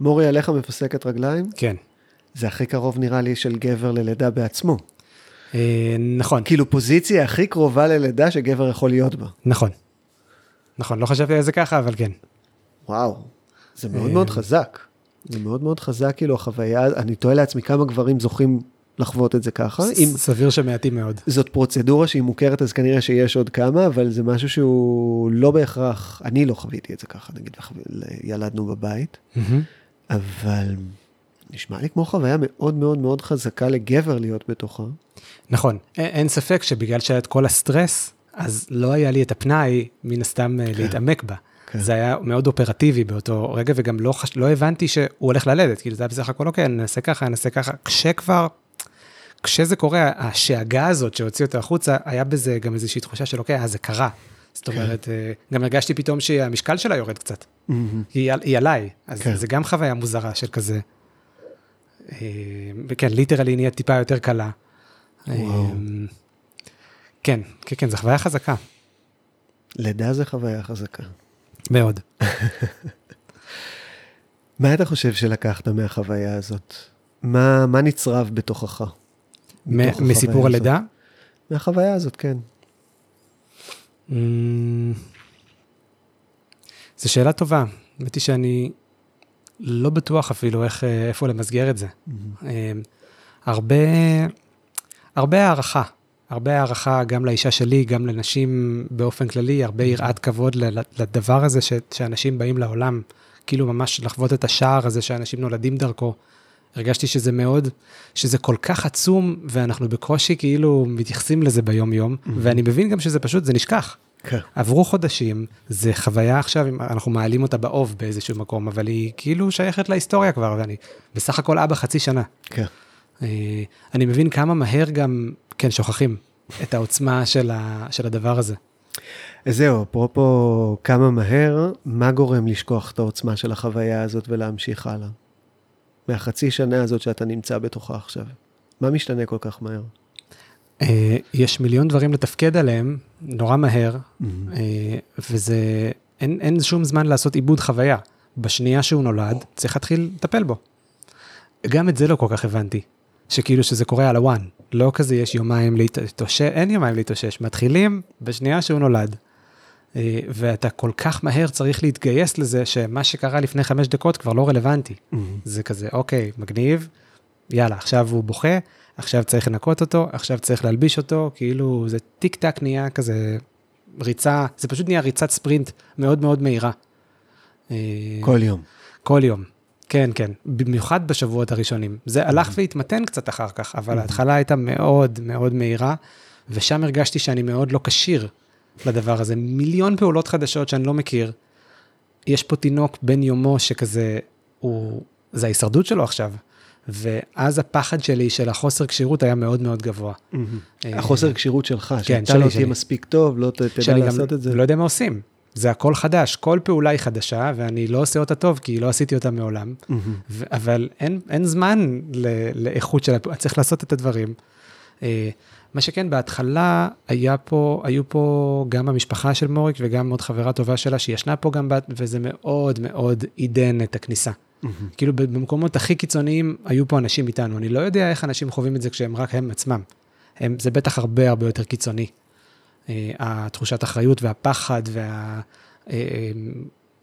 מורי עליך מפסקת רגליים? כן. זה הכי קרוב נראה לי של גבר ללידה בעצמו. אה, נכון. כאילו פוזיציה הכי קרובה ללידה שגבר יכול להיות בה. נכון. נכון, לא חשבתי על זה ככה, אבל כן. וואו, זה מאוד מאוד אה, חזק. זה מאוד מאוד חזק, כאילו, החוויה, אני תוהה לעצמי כמה גברים זוכים לחוות את זה ככה. אם... סביר שמעטים מאוד. זאת פרוצדורה שהיא מוכרת, אז כנראה שיש עוד כמה, אבל זה משהו שהוא לא בהכרח, אני לא חוויתי את זה ככה, נגיד, ילדנו בבית, mm-hmm. אבל נשמע לי כמו חוויה מאוד מאוד מאוד חזקה לגבר להיות בתוכה. נכון, אין ספק שבגלל שהיה את כל הסטרס, אז לא היה לי את הפנאי, מן הסתם, כן. להתעמק בה. כן. זה היה מאוד אופרטיבי באותו רגע, וגם לא, חש... לא הבנתי שהוא הולך ללדת, כאילו זה היה בסך הכל, אוקיי, נעשה ככה, נעשה ככה, כשכבר, כשזה קורה, השאגה הזאת שהוציא אותו החוצה, היה בזה גם איזושהי תחושה של, אוקיי, אז זה קרה. זאת כן. אומרת, כן. גם הרגשתי פתאום שהמשקל שלה יורד קצת. Mm-hmm. היא, היא עליי, אז כן. זה גם חוויה מוזרה של כזה. אה, וכן, ליטרלי נהיית טיפה יותר קלה. וואו. אה, כן, כן, כן, זו חוויה חזקה. לידה זה חוויה חזקה. מאוד. מה אתה חושב שלקחת מהחוויה הזאת? מה, מה נצרב בתוכך? מסיפור הלידה? מהחוויה הזאת, כן. Mm, זו שאלה טובה. האמת היא שאני לא בטוח אפילו איך, איפה למסגר את זה. Mm-hmm. הרבה, הרבה הערכה. הרבה הערכה גם לאישה שלי, גם לנשים באופן כללי, הרבה יראת כבוד לדבר הזה ש, שאנשים באים לעולם, כאילו ממש לחוות את השער הזה שאנשים נולדים דרכו. הרגשתי שזה מאוד, שזה כל כך עצום, ואנחנו בקושי כאילו מתייחסים לזה ביום-יום, mm-hmm. ואני מבין גם שזה פשוט, זה נשכח. כן. עברו חודשים, זה חוויה עכשיו, אנחנו מעלים אותה באוב באיזשהו מקום, אבל היא כאילו שייכת להיסטוריה כבר, ואני בסך הכל אבא חצי שנה. כן. אה, אני מבין כמה מהר גם, כן, שוכחים את העוצמה של, ה, של הדבר הזה. אז זהו, אפרופו כמה מהר, מה גורם לשכוח את העוצמה של החוויה הזאת ולהמשיך הלאה? מהחצי שנה הזאת שאתה נמצא בתוכה עכשיו. מה משתנה כל כך מהר? אה, יש מיליון דברים לתפקד עליהם נורא מהר, mm-hmm. וזה, אין, אין שום זמן לעשות עיבוד חוויה. בשנייה שהוא נולד, צריך להתחיל לטפל בו. גם את זה לא כל כך הבנתי. שכאילו שזה קורה על הוואן, לא כזה יש יומיים להתאושש, אין יומיים להתאושש, מתחילים בשנייה שהוא נולד. אה, ואתה כל כך מהר צריך להתגייס לזה, שמה שקרה לפני חמש דקות כבר לא רלוונטי. Mm-hmm. זה כזה, אוקיי, מגניב, יאללה, עכשיו הוא בוכה, עכשיו צריך לנקות אותו, עכשיו צריך להלביש אותו, כאילו זה טיק טק נהיה כזה ריצה, זה פשוט נהיה ריצת ספרינט מאוד מאוד מהירה. אה, כל יום. כל יום. כן, כן, במיוחד בשבועות הראשונים. זה הלך והתמתן קצת אחר כך, אבל ההתחלה הייתה מאוד מאוד מהירה, ושם הרגשתי שאני מאוד לא כשיר לדבר הזה. מיליון פעולות חדשות שאני לא מכיר. יש פה תינוק בן יומו שכזה, הוא, זה ההישרדות שלו עכשיו. ואז הפחד שלי של החוסר כשירות היה מאוד מאוד גבוה. אה, החוסר כשירות שלך, כן, שאתה לא תהיה מספיק טוב, לא תדע לעשות את זה. לא יודע מה עושים. זה הכל חדש, כל פעולה היא חדשה, ואני לא עושה אותה טוב, כי לא עשיתי אותה מעולם, mm-hmm. ו- אבל אין, אין זמן ל- לאיכות של הפעולה, צריך לעשות את הדברים. Uh, מה שכן, בהתחלה היה פה, היו פה גם המשפחה של מוריק וגם עוד חברה טובה שלה שישנה פה גם, וזה מאוד מאוד עידן את הכניסה. Mm-hmm. כאילו במקומות הכי קיצוניים היו פה אנשים איתנו, אני לא יודע איך אנשים חווים את זה כשהם רק הם עצמם. הם, זה בטח הרבה הרבה יותר קיצוני. אה, התחושת אחריות והפחד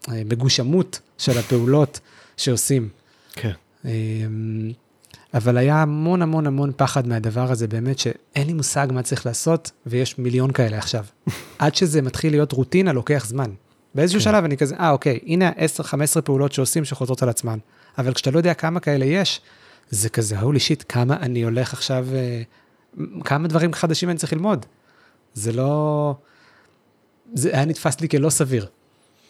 והמגושמות אה, של הפעולות שעושים. כן. אה, אבל היה המון המון המון פחד מהדבר הזה, באמת שאין לי מושג מה צריך לעשות, ויש מיליון כאלה עכשיו. עד שזה מתחיל להיות רוטינה, לוקח זמן. באיזשהו כן. שלב אני כזה, אה, אוקיי, הנה ה-10-15 פעולות שעושים שחוזרות על עצמן. אבל כשאתה לא יודע כמה כאלה יש, זה כזה, הולי שיט, כמה אני הולך עכשיו, כמה דברים חדשים אני צריך ללמוד. זה לא... זה היה נתפס לי כלא סביר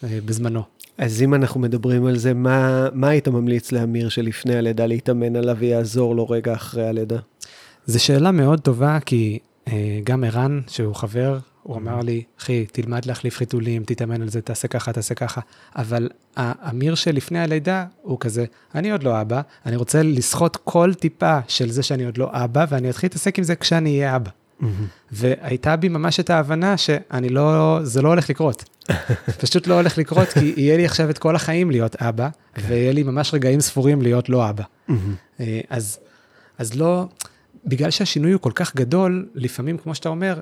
אה, בזמנו. אז אם אנחנו מדברים על זה, מה, מה היית ממליץ לאמיר שלפני הלידה להתאמן עליו ויעזור לו רגע אחרי הלידה? זו שאלה מאוד טובה, כי אה, גם ערן, שהוא חבר, הוא אמר לי, אחי, תלמד להחליף חיתולים, תתאמן על זה, תעשה ככה, תעשה ככה. אבל האמיר שלפני הלידה הוא כזה, אני עוד לא אבא, אני רוצה לסחוט כל טיפה של זה שאני עוד לא אבא, ואני אתחיל להתעסק עם זה כשאני אהיה אבא. והייתה בי ממש את ההבנה שאני לא, זה לא הולך לקרות. פשוט לא הולך לקרות, כי יהיה לי עכשיו את כל החיים להיות אבא, ויהיה לי ממש רגעים ספורים להיות לא אבא. אה, אז, אז לא, בגלל שהשינוי הוא כל כך גדול, לפעמים, כמו שאתה אומר,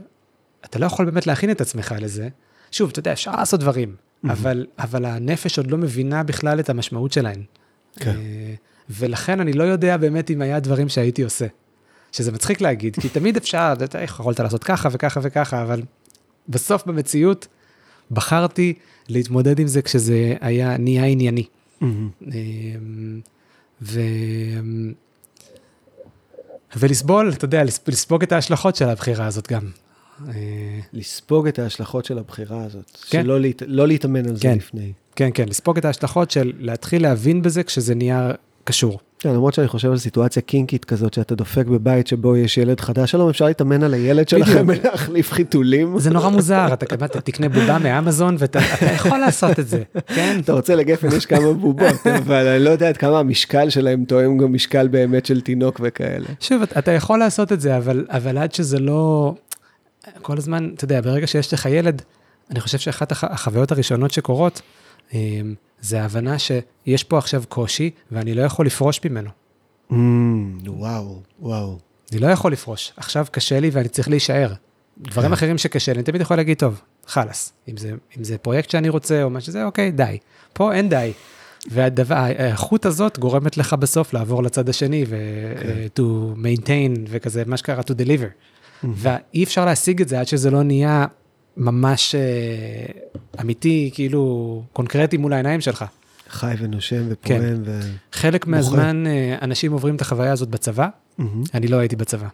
אתה לא יכול באמת להכין את עצמך לזה. שוב, אתה יודע, אפשר לעשות דברים, אבל, אבל הנפש עוד לא מבינה בכלל את המשמעות שלהן. כן. אה, ולכן אני לא יודע באמת אם היה דברים שהייתי עושה. שזה מצחיק להגיד, כי תמיד אפשר, אתה יכולת לעשות ככה וככה וככה, אבל בסוף במציאות בחרתי להתמודד עם זה כשזה היה, נהיה ענייני. אמ, ו... ולסבול, אתה יודע, לספוג את ההשלכות של הבחירה הזאת גם. אה, לספוג את ההשלכות של הבחירה הזאת, כן. שלא להת... לא להתאמן על זה כן. לפני. כן, כן, לספוג את ההשלכות של להתחיל להבין בזה כשזה נהיה קשור. כן, למרות שאני חושב על סיטואציה קינקית כזאת, שאתה דופק בבית שבו יש ילד חדש, שלום, אפשר להתאמן על הילד שלכם ולהחליף חיתולים? זה נורא מוזר, אתה כמעט תקנה בובה מאמזון ואתה יכול לעשות את זה, כן? אתה רוצה לגפן, יש כמה בובות, אבל אני לא יודע עד כמה המשקל שלהם תואם גם משקל באמת של תינוק וכאלה. שוב, אתה יכול לעשות את זה, אבל עד שזה לא... כל הזמן, אתה יודע, ברגע שיש לך ילד, אני חושב שאחת החוויות הראשונות שקורות, זה ההבנה שיש פה עכשיו קושי, ואני לא יכול לפרוש ממנו. Mm, וואו, וואו. אני לא יכול לפרוש. עכשיו קשה לי ואני צריך להישאר. דברים כן. אחרים שקשה לי, אני תמיד יכול להגיד, טוב, חלאס. אם זה, אם זה פרויקט שאני רוצה או מה שזה, אוקיי, די. פה אין די. והאיכות הזאת גורמת לך בסוף לעבור לצד השני ו- כן. to maintain וכזה, מה שקרה to deliver. Mm-hmm. ואי אפשר להשיג את זה עד שזה לא נהיה ממש uh, אמיתי, כאילו קונקרטי מול העיניים שלך. חי ונושם ופועם כן. ו... חלק מהזמן uh, אנשים עוברים את החוויה הזאת בצבא, mm-hmm. אני לא הייתי בצבא.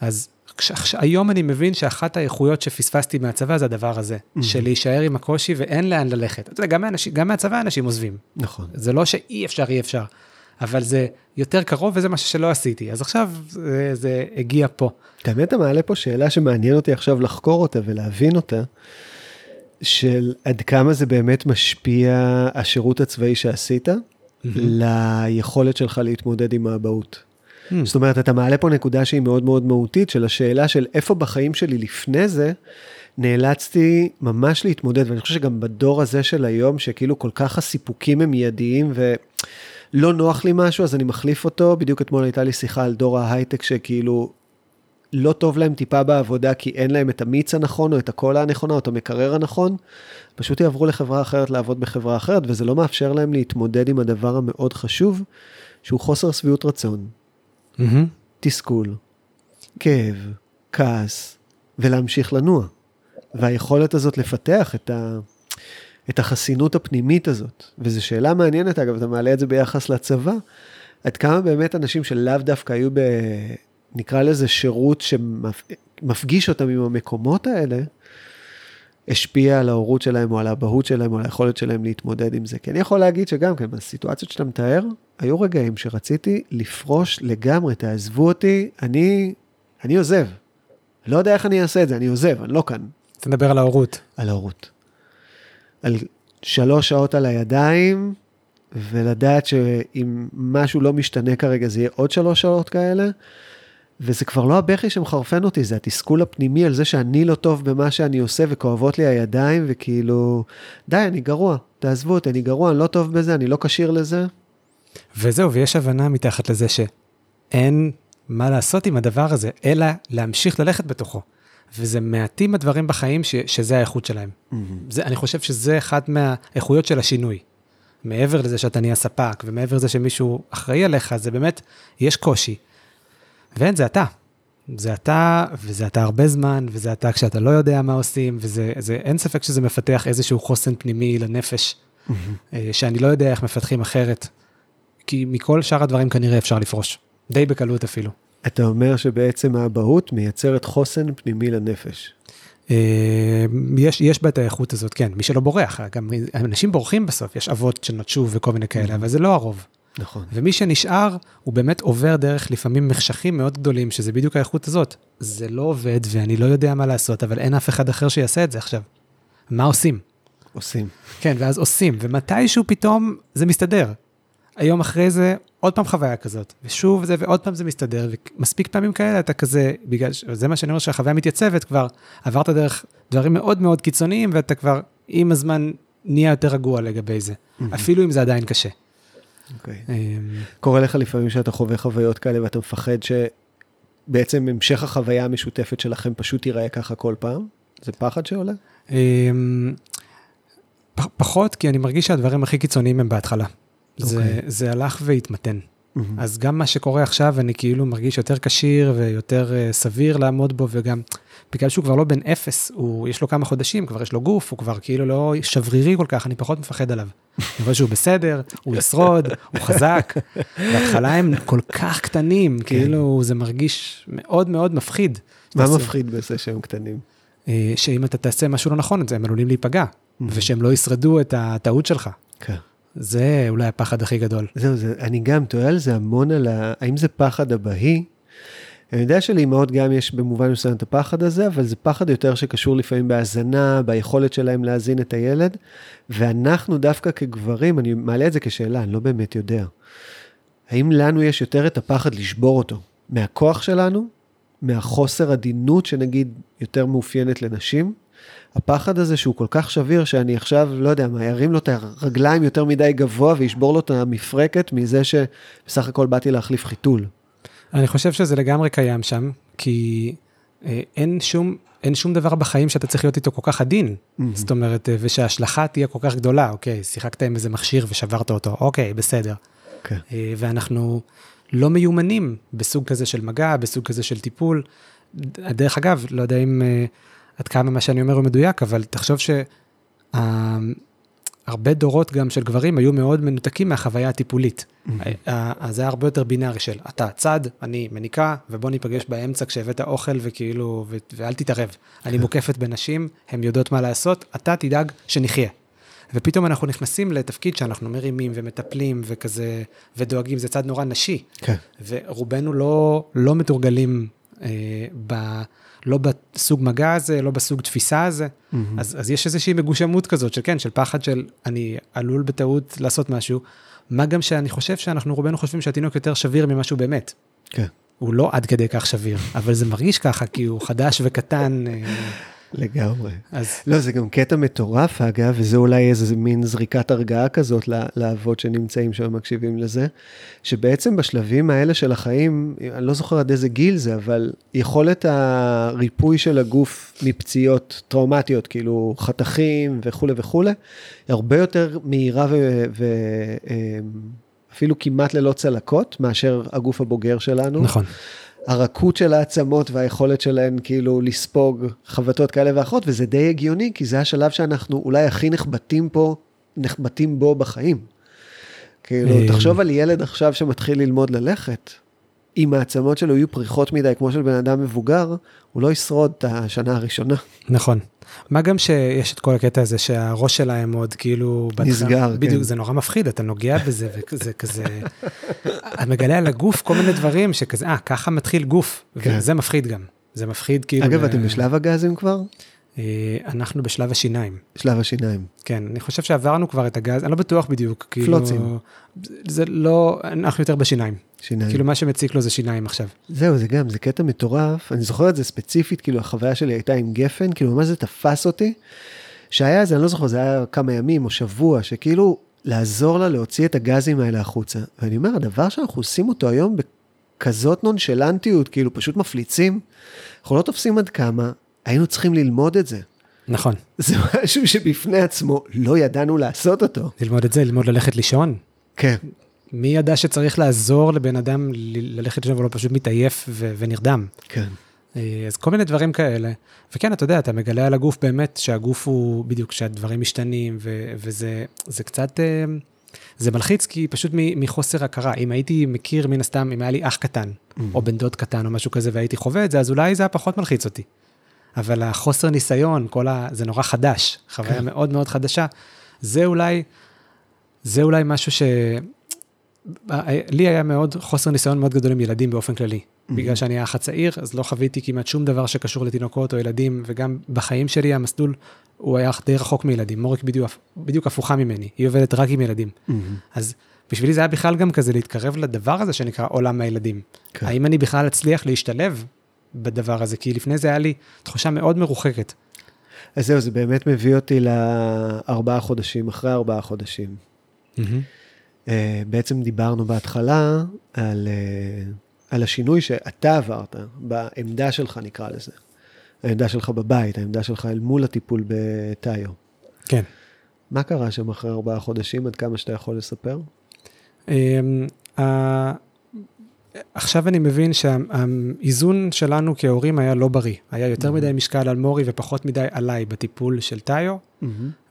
אז כש, היום אני מבין שאחת האיכויות שפספסתי מהצבא זה הדבר הזה, mm-hmm. של להישאר עם הקושי ואין לאן ללכת. אתה יודע, גם, מאנשים, גם מהצבא אנשים עוזבים. נכון. זה לא שאי אפשר, אי אפשר. אבל זה יותר קרוב וזה משהו שלא עשיתי. אז עכשיו זה, זה הגיע פה. האמת, אתה מעלה פה שאלה שמעניין אותי עכשיו לחקור אותה ולהבין אותה, של עד כמה זה באמת משפיע השירות הצבאי שעשית mm-hmm. ליכולת שלך להתמודד עם האבהות. Mm. זאת אומרת, אתה מעלה פה נקודה שהיא מאוד מאוד מהותית, של השאלה של איפה בחיים שלי לפני זה, נאלצתי ממש להתמודד, ואני חושב שגם בדור הזה של היום, שכאילו כל כך הסיפוקים הם מיידיים, ו... לא נוח לי משהו, אז אני מחליף אותו. בדיוק אתמול הייתה לי שיחה על דור ההייטק, שכאילו לא טוב להם טיפה בעבודה, כי אין להם את המיץ הנכון, או את הקולה הנכונה, או את המקרר הנכון. פשוט יעברו לחברה אחרת לעבוד בחברה אחרת, וזה לא מאפשר להם להתמודד עם הדבר המאוד חשוב, שהוא חוסר שביעות רצון, mm-hmm. תסכול, כאב, כעס, ולהמשיך לנוע. והיכולת הזאת לפתח את ה... את החסינות הפנימית הזאת. וזו שאלה מעניינת, אגב, אתה מעלה את זה ביחס לצבא, עד כמה באמת אנשים שלאו דווקא היו ב... נקרא לזה שירות שמפגיש אותם עם המקומות האלה, השפיע על ההורות שלהם או על האבהות שלהם או על היכולת שלהם להתמודד עם זה. כי אני יכול להגיד שגם כן, בסיטואציות שאתה מתאר, היו רגעים שרציתי לפרוש לגמרי, תעזבו אותי, אני, אני עוזב. לא יודע איך אני אעשה את זה, אני עוזב, אני לא כאן. אתה מדבר על ההורות. על ההורות. על שלוש שעות על הידיים, ולדעת שאם משהו לא משתנה כרגע, זה יהיה עוד שלוש שעות כאלה. וזה כבר לא הבכי שמחרפן אותי, זה התסכול הפנימי על זה שאני לא טוב במה שאני עושה וכואבות לי הידיים, וכאילו, די, אני גרוע, תעזבו אותי, אני גרוע, אני לא טוב בזה, אני לא כשיר לזה. וזהו, ויש הבנה מתחת לזה שאין מה לעשות עם הדבר הזה, אלא להמשיך ללכת בתוכו. וזה מעטים הדברים בחיים ש, שזה האיכות שלהם. Mm-hmm. זה, אני חושב שזה אחת מהאיכויות של השינוי. מעבר לזה שאתה נהיה ספק, ומעבר לזה שמישהו אחראי עליך, זה באמת, יש קושי. ואין, זה אתה. זה אתה, וזה אתה הרבה זמן, וזה אתה כשאתה לא יודע מה עושים, וזה, זה, אין ספק שזה מפתח איזשהו חוסן פנימי לנפש, mm-hmm. שאני לא יודע איך מפתחים אחרת. כי מכל שאר הדברים כנראה אפשר לפרוש. די בקלות אפילו. אתה אומר שבעצם האבהות מייצרת חוסן פנימי לנפש. אה, יש, יש בה את האיכות הזאת, כן, מי שלא בורח, גם אנשים בורחים בסוף, יש אבות שנטשו וכל מיני כאלה, אבל זה לא הרוב. נכון. ומי שנשאר, הוא באמת עובר דרך לפעמים מחשכים מאוד גדולים, שזה בדיוק האיכות הזאת. זה לא עובד ואני לא יודע מה לעשות, אבל אין אף אחד אחר שיעשה את זה עכשיו. מה עושים? עושים. כן, ואז עושים, ומתישהו פתאום זה מסתדר. היום אחרי זה, עוד פעם חוויה כזאת, ושוב זה, ועוד פעם זה מסתדר, ומספיק פעמים כאלה אתה כזה, בגלל, זה מה שאני אומר שהחוויה מתייצבת כבר, עברת דרך דברים מאוד מאוד קיצוניים, ואתה כבר עם הזמן נהיה יותר רגוע לגבי זה, mm-hmm. אפילו אם זה עדיין קשה. Okay. אוקיי. Um, קורה לך לפעמים שאתה חווה חוויות כאלה ואתה מפחד שבעצם המשך החוויה המשותפת שלכם פשוט ייראה ככה כל פעם? זה פחד שעולה? Um, פחות, כי אני מרגיש שהדברים הכי קיצוניים הם בהתחלה. זה, okay. אוקיי. זה הלך והתמתן. אז גם מה שקורה עכשיו, אני כאילו מרגיש יותר כשיר ויותר uh, סביר לעמוד בו, וגם בגלל שהוא כבר לא בן אפס, הוא, יש לו כמה חודשים, כבר יש לו גוף, הוא כבר כאילו לא שברירי כל כך, אני פחות מפחד עליו. אני רואה שהוא בסדר, הוא ישרוד, הוא חזק. בהתחלה הם כל כך קטנים, כן. כאילו זה מרגיש מאוד מאוד מפחיד. מה מפחיד בזה שהם קטנים? אה, שאם אתה תעשה משהו לא נכון, הם עלולים להיפגע, ושהם לא ישרדו את הטעות שלך. כן. זה אולי הפחד הכי גדול. זהו, זה, אני גם תוהה על זה המון, על ה... האם זה פחד אבהי? אני יודע שלאימהות גם יש במובן מסוים את הפחד הזה, אבל זה פחד יותר שקשור לפעמים בהאזנה, ביכולת שלהם להזין את הילד, ואנחנו דווקא כגברים, אני מעלה את זה כשאלה, אני לא באמת יודע. האם לנו יש יותר את הפחד לשבור אותו? מהכוח שלנו? מהחוסר עדינות שנגיד יותר מאופיינת לנשים? הפחד הזה שהוא כל כך שביר, שאני עכשיו, לא יודע מה, ירים לו את הרגליים יותר מדי גבוה וישבור לו את המפרקת מזה שבסך הכל באתי להחליף חיתול. אני חושב שזה לגמרי קיים שם, כי אה, אין שום, אין שום דבר בחיים שאתה צריך להיות איתו כל כך עדין. Mm-hmm. זאת אומרת, אה, ושההשלכה תהיה כל כך גדולה, אוקיי, שיחקת עם איזה מכשיר ושברת אותו, אוקיי, בסדר. Okay. כן. אה, ואנחנו לא מיומנים בסוג כזה של מגע, בסוג כזה של טיפול. דרך אגב, לא יודע אם... עד כמה מה שאני אומר הוא מדויק, אבל תחשוב שהרבה דורות גם של גברים היו מאוד מנותקים מהחוויה הטיפולית. אז זה היה הרבה יותר בינארי של אתה צד, אני מניקה, ובוא ניפגש באמצע כשהבאת אוכל וכאילו, ואל תתערב. אני כן. מוקפת בנשים, הן יודעות מה לעשות, אתה תדאג שנחיה. ופתאום אנחנו נכנסים לתפקיד שאנחנו מרימים ומטפלים וכזה, ודואגים, זה צד נורא נשי. כן. ורובנו לא, לא מתורגלים אה, ב... לא בסוג מגע הזה, לא בסוג תפיסה הזה. Mm-hmm. אז, אז יש איזושהי מגושמות כזאת של כן, של פחד של אני עלול בטעות לעשות משהו, מה גם שאני חושב שאנחנו רובנו חושבים שהתינוק יותר שביר ממה שהוא באמת. כן. הוא לא עד כדי כך שביר, אבל זה מרגיש ככה כי הוא חדש וקטן. אה, לגמרי. אז... לא, זה גם קטע מטורף, אגב, וזה אולי איזה מין זריקת הרגעה כזאת לאבות שנמצאים שם ומקשיבים לזה, שבעצם בשלבים האלה של החיים, אני לא זוכר עד איזה גיל זה, אבל יכולת הריפוי של הגוף מפציעות טראומטיות, כאילו חתכים וכולי וכולי, הרבה יותר מהירה ואפילו אמ, כמעט ללא צלקות, מאשר הגוף הבוגר שלנו. נכון. הרכות של העצמות והיכולת שלהן כאילו לספוג חבטות כאלה ואחרות, וזה די הגיוני, כי זה השלב שאנחנו אולי הכי נחבטים פה, נחבטים בו בחיים. כאילו, אה. תחשוב על ילד עכשיו שמתחיל ללמוד ללכת, אם העצמות שלו יהיו פריחות מדי, כמו של בן אדם מבוגר, הוא לא ישרוד את השנה הראשונה. נכון. מה גם שיש את כל הקטע הזה שהראש שלהם עוד כאילו... נסגר, כן. בדיוק, זה נורא מפחיד, אתה נוגע בזה וזה כזה... אתה מגלה על הגוף כל מיני דברים שכזה, אה, ככה מתחיל גוף, כן. וזה מפחיד גם. זה מפחיד כאילו... אגב, אתם בשלב הגזים כבר? אה, אנחנו בשלב השיניים. שלב השיניים. כן, אני חושב שעברנו כבר את הגז, אני לא בטוח בדיוק. כאילו, פלוצים. זה לא, אנחנו יותר בשיניים. שיניים. כאילו מה שמציק לו זה שיניים עכשיו. זהו, זה גם, זה קטע מטורף. אני זוכר את זה ספציפית, כאילו החוויה שלי הייתה עם גפן, כאילו ממש זה תפס אותי. שהיה איזה, אני לא זוכר, זה היה כמה ימים או שבוע, שכאילו לעזור לה להוציא את הגזים האלה החוצה. ואני אומר, הדבר שאנחנו עושים אותו היום בכזאת נונשלנטיות, כאילו פשוט מפליצים, אנחנו לא תופסים עד כמה היינו צריכים ללמוד את זה. נכון. זה משהו שבפני עצמו לא ידענו לעשות אותו. ללמוד את זה, ללמוד ללכת לישון. כן. מי ידע שצריך לעזור לבן אדם ללכת לישון ולא פשוט מתעייף ו- ונרדם. כן. אה, אז כל מיני דברים כאלה. וכן, אתה יודע, אתה מגלה על הגוף באמת שהגוף הוא בדיוק, שהדברים משתנים, ו- וזה זה קצת, אה, זה מלחיץ כי פשוט מחוסר הכרה. אם הייתי מכיר מן הסתם, אם היה לי אח קטן, mm-hmm. או בן דוד קטן או משהו כזה, והייתי חווה את זה, אז אולי זה היה פחות מלחיץ אותי. אבל החוסר ניסיון, כל ה... זה נורא חדש, חוויה כן. מאוד מאוד חדשה. זה אולי, זה אולי משהו ש... לי היה מאוד חוסר ניסיון מאוד גדול עם ילדים באופן כללי. Mm-hmm. בגלל שאני האח הצעיר, אז לא חוויתי כמעט שום דבר שקשור לתינוקות או ילדים, וגם בחיים שלי המסלול, הוא היה די רחוק מילדים. מוריק בדיוק, בדיוק הפוכה ממני, היא עובדת רק עם ילדים. Mm-hmm. אז בשבילי זה היה בכלל גם כזה להתקרב לדבר הזה שנקרא עולם הילדים. כן. האם אני בכלל אצליח להשתלב בדבר הזה, כי לפני זה היה לי תחושה מאוד מרוחקת. אז זהו, זה באמת מביא אותי לארבעה חודשים, אחרי ארבעה חודשים. Mm-hmm. בעצם דיברנו בהתחלה על, uh, על השינוי שאתה עברת, בעמדה שלך נקרא לזה. העמדה שלך בבית, העמדה שלך אל מול הטיפול בטאיו. כן. מה קרה שם אחרי ארבעה חודשים, עד כמה שאתה יכול לספר? אה, עכשיו אני מבין שהאיזון שלנו כהורים היה לא בריא. היה יותר מדי משקל על מורי ופחות מדי עליי בטיפול של טאיו,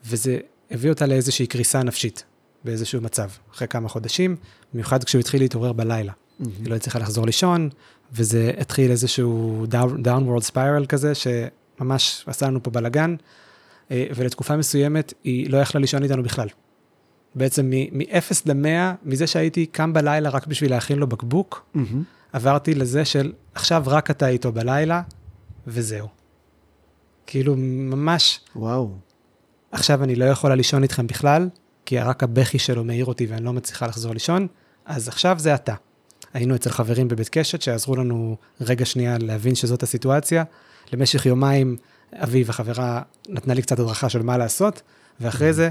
וזה הביא אותה לאיזושהי קריסה נפשית באיזשהו מצב, אחרי כמה חודשים, במיוחד כשהוא התחיל להתעורר בלילה. היא לא הצליחה לחזור לישון, וזה התחיל איזשהו down, downward spiral כזה, שממש עשה לנו פה בלאגן, אה, ולתקופה מסוימת היא לא יכלה לישון איתנו בכלל. בעצם מ-0 ל-100, מזה שהייתי קם בלילה רק בשביל להכין לו בקבוק, עברתי לזה של עכשיו רק אתה איתו בלילה, וזהו. כאילו, ממש... וואו. עכשיו אני לא יכולה לישון איתכם בכלל, כי רק הבכי שלו מעיר אותי ואני לא מצליחה לחזור לישון, אז עכשיו זה אתה. היינו אצל חברים בבית קשת שעזרו לנו רגע שנייה להבין שזאת הסיטואציה. למשך יומיים אביב, החברה, נתנה לי קצת הדרכה של מה לעשות, ואחרי זה,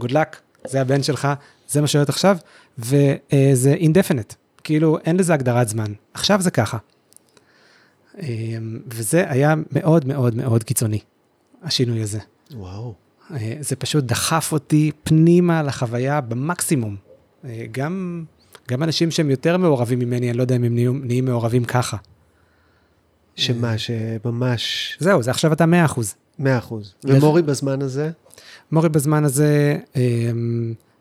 good luck, זה הבן שלך, זה מה שהולך עכשיו, וזה אינדפנט, כאילו אין לזה הגדרת זמן, עכשיו זה ככה. וזה היה מאוד מאוד מאוד קיצוני, השינוי הזה. וואו. זה פשוט דחף אותי פנימה לחוויה במקסימום. גם, גם אנשים שהם יותר מעורבים ממני, אני לא יודע אם הם נהיים, נהיים מעורבים ככה. שמה, שממש... זהו, זה עכשיו אתה 100 אחוז. 100 אחוז. ומורי בזמן הזה? מורי בזמן הזה,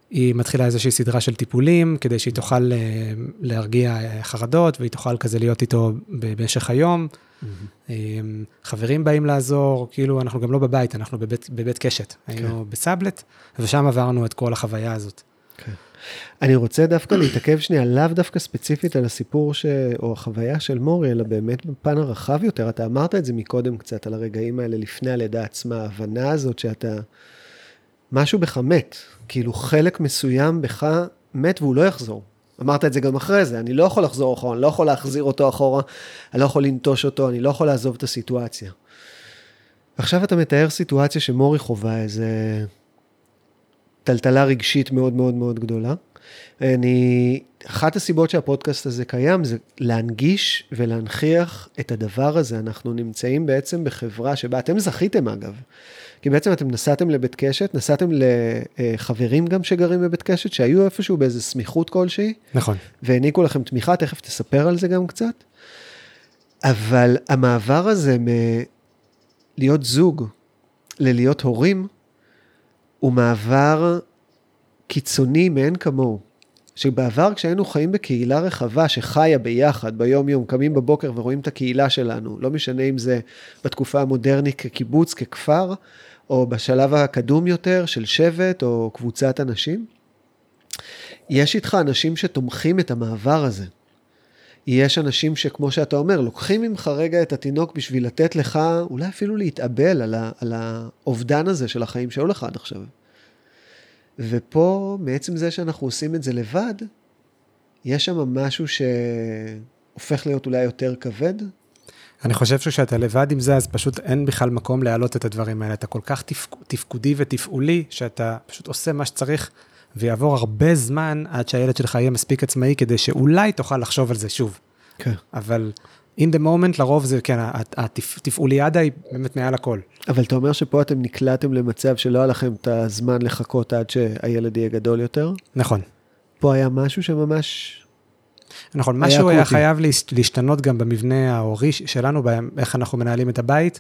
היא מתחילה איזושהי סדרה של טיפולים, כדי שהיא תוכל להרגיע חרדות, והיא תוכל כזה להיות איתו במשך היום. חברים באים לעזור, כאילו אנחנו גם לא בבית, אנחנו בבית, בבית קשת. היינו בסאבלט, ושם עברנו את כל החוויה הזאת. כן. אני רוצה דווקא להתעכב שנייה, לאו דווקא ספציפית על הסיפור ש... או החוויה של מורי, אלא באמת בפן הרחב יותר. אתה אמרת את זה מקודם קצת, על הרגעים האלה לפני הלידה עצמה, ההבנה הזאת שאתה... משהו בך מת, כאילו חלק מסוים בך מת והוא לא יחזור. אמרת את זה גם אחרי זה, אני לא יכול לחזור אחורה, אני לא יכול להחזיר אותו אחורה, אני לא יכול לנטוש אותו, אני לא יכול לעזוב את הסיטואציה. עכשיו אתה מתאר סיטואציה שמורי חווה איזה טלטלה רגשית מאוד מאוד מאוד גדולה. אני, אחת הסיבות שהפודקאסט הזה קיים זה להנגיש ולהנכיח את הדבר הזה. אנחנו נמצאים בעצם בחברה שבה אתם זכיתם אגב. כי בעצם אתם נסעתם לבית קשת, נסעתם לחברים גם שגרים בבית קשת, שהיו איפשהו באיזה סמיכות כלשהי. נכון. והעניקו לכם תמיכה, תכף תספר על זה גם קצת. אבל המעבר הזה מלהיות זוג ללהיות הורים, הוא מעבר קיצוני מאין כמוהו. שבעבר כשהיינו חיים בקהילה רחבה שחיה ביחד ביום יום, קמים בבוקר ורואים את הקהילה שלנו, לא משנה אם זה בתקופה המודרנית כקיבוץ, ככפר, או בשלב הקדום יותר של שבט או קבוצת אנשים, יש איתך אנשים שתומכים את המעבר הזה. יש אנשים שכמו שאתה אומר, לוקחים ממך רגע את התינוק בשביל לתת לך, אולי אפילו להתאבל על, ה, על האובדן הזה של החיים שהיו לך עד עכשיו. ופה, מעצם זה שאנחנו עושים את זה לבד, יש שם משהו שהופך להיות אולי יותר כבד. אני חושב שכשאתה לבד עם זה, אז פשוט אין בכלל מקום להעלות את הדברים האלה. אתה כל כך תפק... תפקודי ותפעולי, שאתה פשוט עושה מה שצריך, ויעבור הרבה זמן עד שהילד שלך יהיה מספיק עצמאי, כדי שאולי תוכל לחשוב על זה שוב. כן. אבל in the moment, לרוב זה, כן, התפעוליאדה היא באמת מעל הכל. אבל אתה אומר שפה אתם נקלעתם למצב שלא היה לכם את הזמן לחכות עד שהילד יהיה גדול יותר? נכון. פה היה משהו שממש... נכון, משהו היה חייב להשתנות גם במבנה ההורי שלנו, איך אנחנו מנהלים את הבית.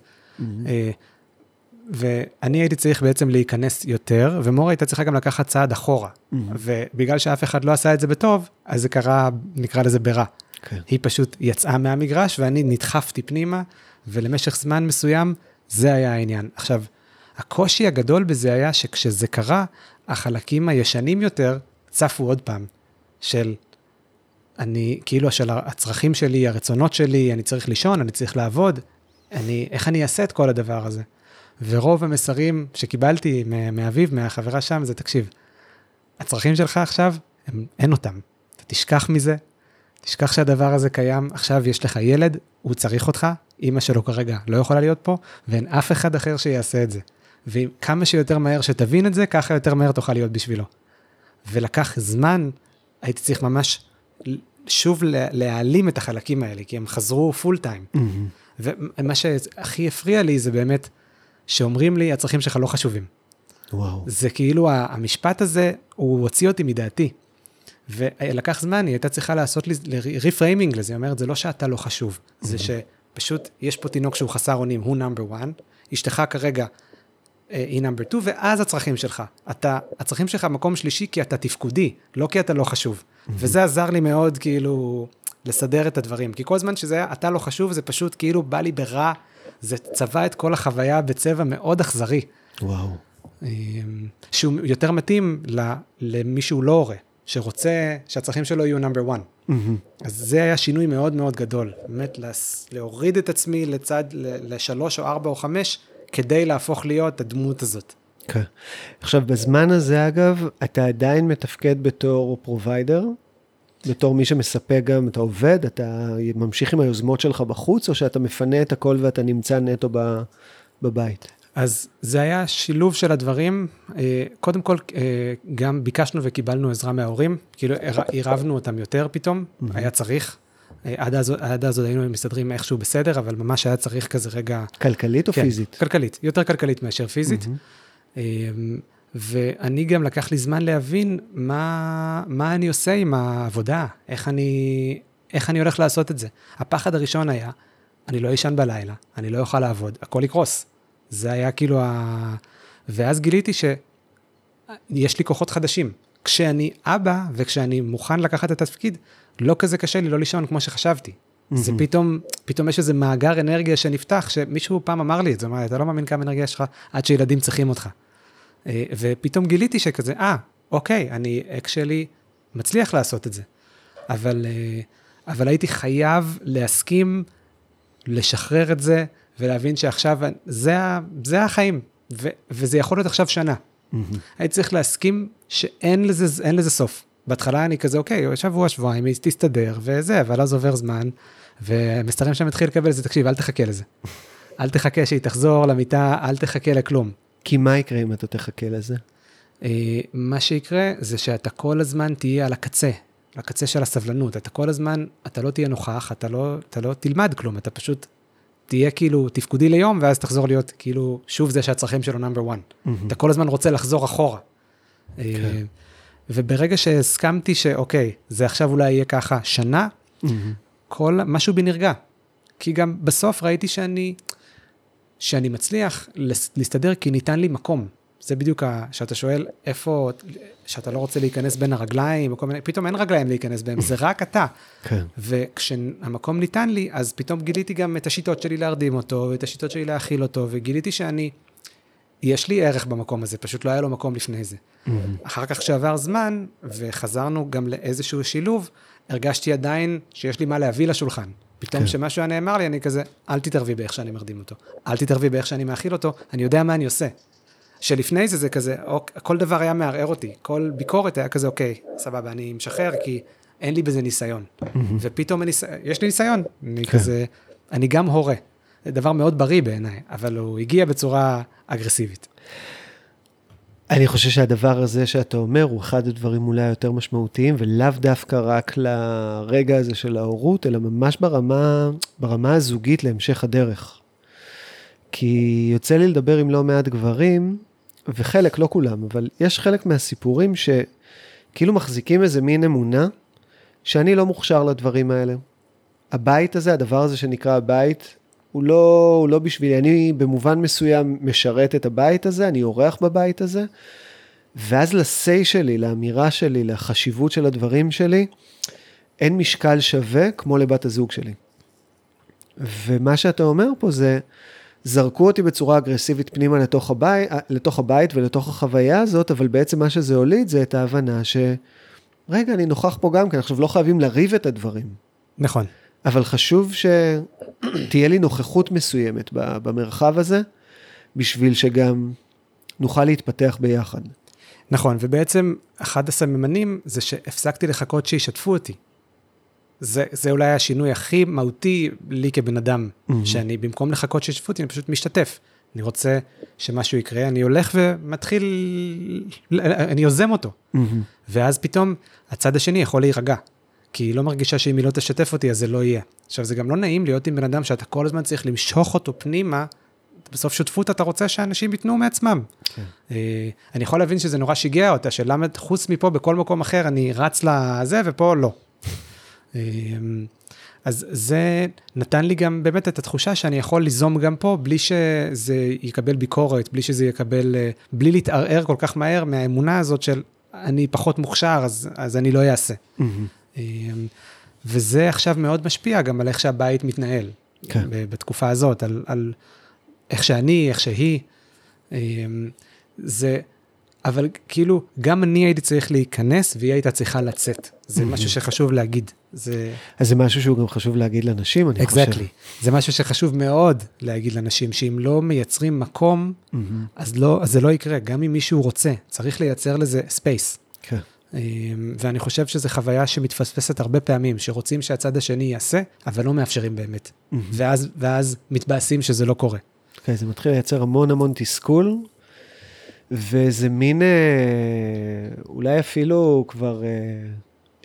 ואני הייתי צריך בעצם להיכנס יותר, ומורה הייתה צריכה גם לקחת צעד אחורה. ובגלל שאף אחד לא עשה את זה בטוב, אז זה קרה, נקרא לזה ברע. כן. היא פשוט יצאה מהמגרש ואני נדחפתי פנימה, ולמשך זמן מסוים זה היה העניין. עכשיו, הקושי הגדול בזה היה שכשזה קרה, החלקים הישנים יותר צפו עוד פעם, של אני, כאילו של הצרכים שלי, הרצונות שלי, אני צריך לישון, אני צריך לעבוד, אני, איך אני אעשה את כל הדבר הזה? ורוב המסרים שקיבלתי מאביב, מהחברה שם, זה תקשיב, הצרכים שלך עכשיו, הם, אין אותם. אתה תשכח מזה, תשכח שהדבר הזה קיים, עכשיו יש לך ילד, הוא צריך אותך, אימא שלו כרגע לא יכולה להיות פה, ואין אף אחד אחר שיעשה את זה. וכמה שיותר מהר שתבין את זה, ככה יותר מהר תוכל להיות בשבילו. ולקח זמן, הייתי צריך ממש שוב להעלים את החלקים האלה, כי הם חזרו פול טיים. Mm-hmm. ומה שהכי הפריע לי זה באמת, שאומרים לי, הצרכים שלך לא חשובים. וואו. זה כאילו, המשפט הזה, הוא הוציא אותי מדעתי. ולקח זמן, היא הייתה צריכה לעשות לי reframing לזה, היא אומרת, זה לא שאתה לא חשוב, זה שפשוט יש פה תינוק שהוא חסר אונים, הוא number 1, אשתך כרגע היא number 2, ואז הצרכים שלך. אתה, הצרכים שלך מקום שלישי כי אתה תפקודי, לא כי אתה לא חשוב. וזה עזר לי מאוד, כאילו, לסדר את הדברים. כי כל זמן שזה היה, אתה לא חשוב, זה פשוט כאילו בא לי ברע, זה צבע את כל החוויה בצבע מאוד אכזרי. וואו. אמ, שהוא יותר מתאים למי שהוא לא הורה, שרוצה שהצרכים שלו יהיו number 1. אז זה היה שינוי מאוד מאוד גדול, באמת להוריד את עצמי לצד, לשלוש או ארבע או חמש, כדי להפוך להיות הדמות הזאת. כן. עכשיו, בזמן הזה, אגב, אתה עדיין מתפקד בתור provider? בתור מי שמספק גם, אתה עובד, אתה ממשיך עם היוזמות שלך בחוץ, או שאתה מפנה את הכל ואתה נמצא נטו בבית? אז זה היה שילוב של הדברים. אה, קודם כל, אה, גם ביקשנו וקיבלנו עזרה מההורים, כאילו עירבנו אותם יותר פתאום, mm-hmm. היה צריך. אה, עד אז, עד אז עוד היינו מסתדרים איכשהו בסדר, אבל ממש היה צריך כזה רגע... כלכלית או כן, פיזית? כלכלית, יותר כלכלית מאשר פיזית. Mm-hmm. ואני גם לקח לי זמן להבין מה, מה אני עושה עם העבודה, איך אני, איך אני הולך לעשות את זה. הפחד הראשון היה, אני לא אשן בלילה, אני לא אוכל לעבוד, הכל יקרוס. זה היה כאילו ה... ואז גיליתי שיש לי כוחות חדשים. כשאני אבא וכשאני מוכן לקחת את התפקיד, לא כזה קשה לי לא לישון כמו שחשבתי. Mm-hmm. זה פתאום, פתאום יש איזה מאגר אנרגיה שנפתח, שמישהו פעם אמר לי את זה, אמר, אתה לא מאמין כמה אנרגיה יש לך עד שילדים צריכים אותך. אה, ופתאום גיליתי שכזה, אה, אוקיי, אני אקשלי מצליח לעשות את זה. אבל, אה, אבל הייתי חייב להסכים לשחרר את זה, ולהבין שעכשיו זה, זה החיים, ו, וזה יכול להיות עכשיו שנה. Mm-hmm. הייתי צריך להסכים שאין לזה, לזה סוף. בהתחלה אני כזה, אוקיי, שבוע, שבועיים, היא תסתדר, וזה, אבל אז עובר זמן, ומסתרים שם התחיל לקבל את זה, תקשיב, אל תחכה לזה. אל תחכה שהיא תחזור למיטה, אל תחכה לכלום. כי מה יקרה אם אתה תחכה לזה? אה, מה שיקרה זה שאתה כל הזמן תהיה על הקצה, לקצה של הסבלנות. אתה כל הזמן, אתה לא תהיה נוכח, אתה לא, אתה לא תלמד כלום, אתה פשוט תהיה כאילו תפקודי ליום, ואז תחזור להיות כאילו, שוב זה שהצרכים שלו נאמבר 1. Mm-hmm. אתה כל הזמן רוצה לחזור אחורה. Okay. וברגע שהסכמתי שאוקיי, זה עכשיו אולי יהיה ככה שנה, mm-hmm. כל, משהו בי נרגע. כי גם בסוף ראיתי שאני, שאני מצליח להסתדר כי ניתן לי מקום. זה בדיוק, שאתה שואל איפה, שאתה לא רוצה להיכנס בין הרגליים, או כל מיני, פתאום אין רגליים להיכנס בהם, זה רק אתה. כן. וכשהמקום ניתן לי, אז פתאום גיליתי גם את השיטות שלי להרדים אותו, ואת השיטות שלי להאכיל אותו, וגיליתי שאני, יש לי ערך במקום הזה, פשוט לא היה לו מקום לפני זה. Mm-hmm. אחר כך כשעבר זמן, וחזרנו גם לאיזשהו שילוב, הרגשתי עדיין שיש לי מה להביא לשולחן. פתאום כן. כשמשהו היה נאמר לי, אני כזה, אל תתערבי באיך שאני מרדים אותו, אל תתערבי באיך שאני מאכיל אותו, אני יודע מה אני עושה. שלפני זה זה כזה, אוק, כל דבר היה מערער אותי, כל ביקורת היה כזה, אוקיי, סבבה, אני משחרר, כי אין לי בזה ניסיון. Mm-hmm. ופתאום אני, יש לי ניסיון, אני כן. כזה, אני גם הורה. זה דבר מאוד בריא בעיניי, אבל הוא הגיע בצורה אגרסיבית. אני חושב שהדבר הזה שאתה אומר הוא אחד הדברים אולי היותר משמעותיים, ולאו דווקא רק לרגע הזה של ההורות, אלא ממש ברמה, ברמה הזוגית להמשך הדרך. כי יוצא לי לדבר עם לא מעט גברים, וחלק, לא כולם, אבל יש חלק מהסיפורים שכאילו מחזיקים איזה מין אמונה, שאני לא מוכשר לדברים האלה. הבית הזה, הדבר הזה שנקרא הבית, הוא לא, הוא לא בשבילי, אני במובן מסוים משרת את הבית הזה, אני אורח בבית הזה, ואז לסיי שלי, לאמירה שלי, לחשיבות של הדברים שלי, אין משקל שווה כמו לבת הזוג שלי. ומה שאתה אומר פה זה, זרקו אותי בצורה אגרסיבית פנימה לתוך הבית, לתוך הבית ולתוך החוויה הזאת, אבל בעצם מה שזה הוליד זה את ההבנה ש... רגע, אני נוכח פה גם כן, עכשיו לא חייבים לריב את הדברים. נכון. אבל חשוב שתהיה לי נוכחות מסוימת במרחב הזה, בשביל שגם נוכל להתפתח ביחד. נכון, ובעצם אחד הסממנים זה שהפסקתי לחכות שישתפו אותי. זה, זה אולי השינוי הכי מהותי לי כבן אדם, mm-hmm. שאני במקום לחכות שישתפו אותי, אני פשוט משתתף. אני רוצה שמשהו יקרה, אני הולך ומתחיל, אני יוזם אותו. Mm-hmm. ואז פתאום הצד השני יכול להירגע. כי היא לא מרגישה שאם היא לא תשתף אותי, אז זה לא יהיה. עכשיו, זה גם לא נעים להיות עם בן אדם שאתה כל הזמן צריך למשוך אותו פנימה, בסוף שותפות אתה רוצה שאנשים ייתנו מעצמם. כן. אה, אני יכול להבין שזה נורא שיגע אותה, שלמה חוץ מפה, בכל מקום אחר אני רץ לזה, ופה לא. אה, אז זה נתן לי גם באמת את התחושה שאני יכול ליזום גם פה, בלי שזה יקבל ביקורת, בלי שזה יקבל, אה, בלי להתערער כל כך מהר מהאמונה הזאת של אני פחות מוכשר, אז, אז אני לא אעשה. Mm-hmm. וזה עכשיו מאוד משפיע גם על איך שהבית מתנהל. כן. בתקופה הזאת, על, על איך שאני, איך שהיא. זה, אבל כאילו, גם אני הייתי צריך להיכנס והיא הייתה צריכה לצאת. זה משהו שחשוב להגיד. זה... אז זה משהו שהוא גם חשוב להגיד לאנשים, אני exactly. חושב. exactly. זה משהו שחשוב מאוד להגיד לאנשים, שאם לא מייצרים מקום, Mm-hmm. אז, לא, אז זה לא יקרה, גם אם מישהו רוצה, צריך לייצר לזה space. כן. ואני חושב שזו חוויה שמתפספסת הרבה פעמים, שרוצים שהצד השני יעשה, אבל לא מאפשרים באמת. Mm-hmm. ואז, ואז מתבאסים שזה לא קורה. כן, זה מתחיל לייצר המון המון תסכול, וזה מין, אה, אולי אפילו כבר אה,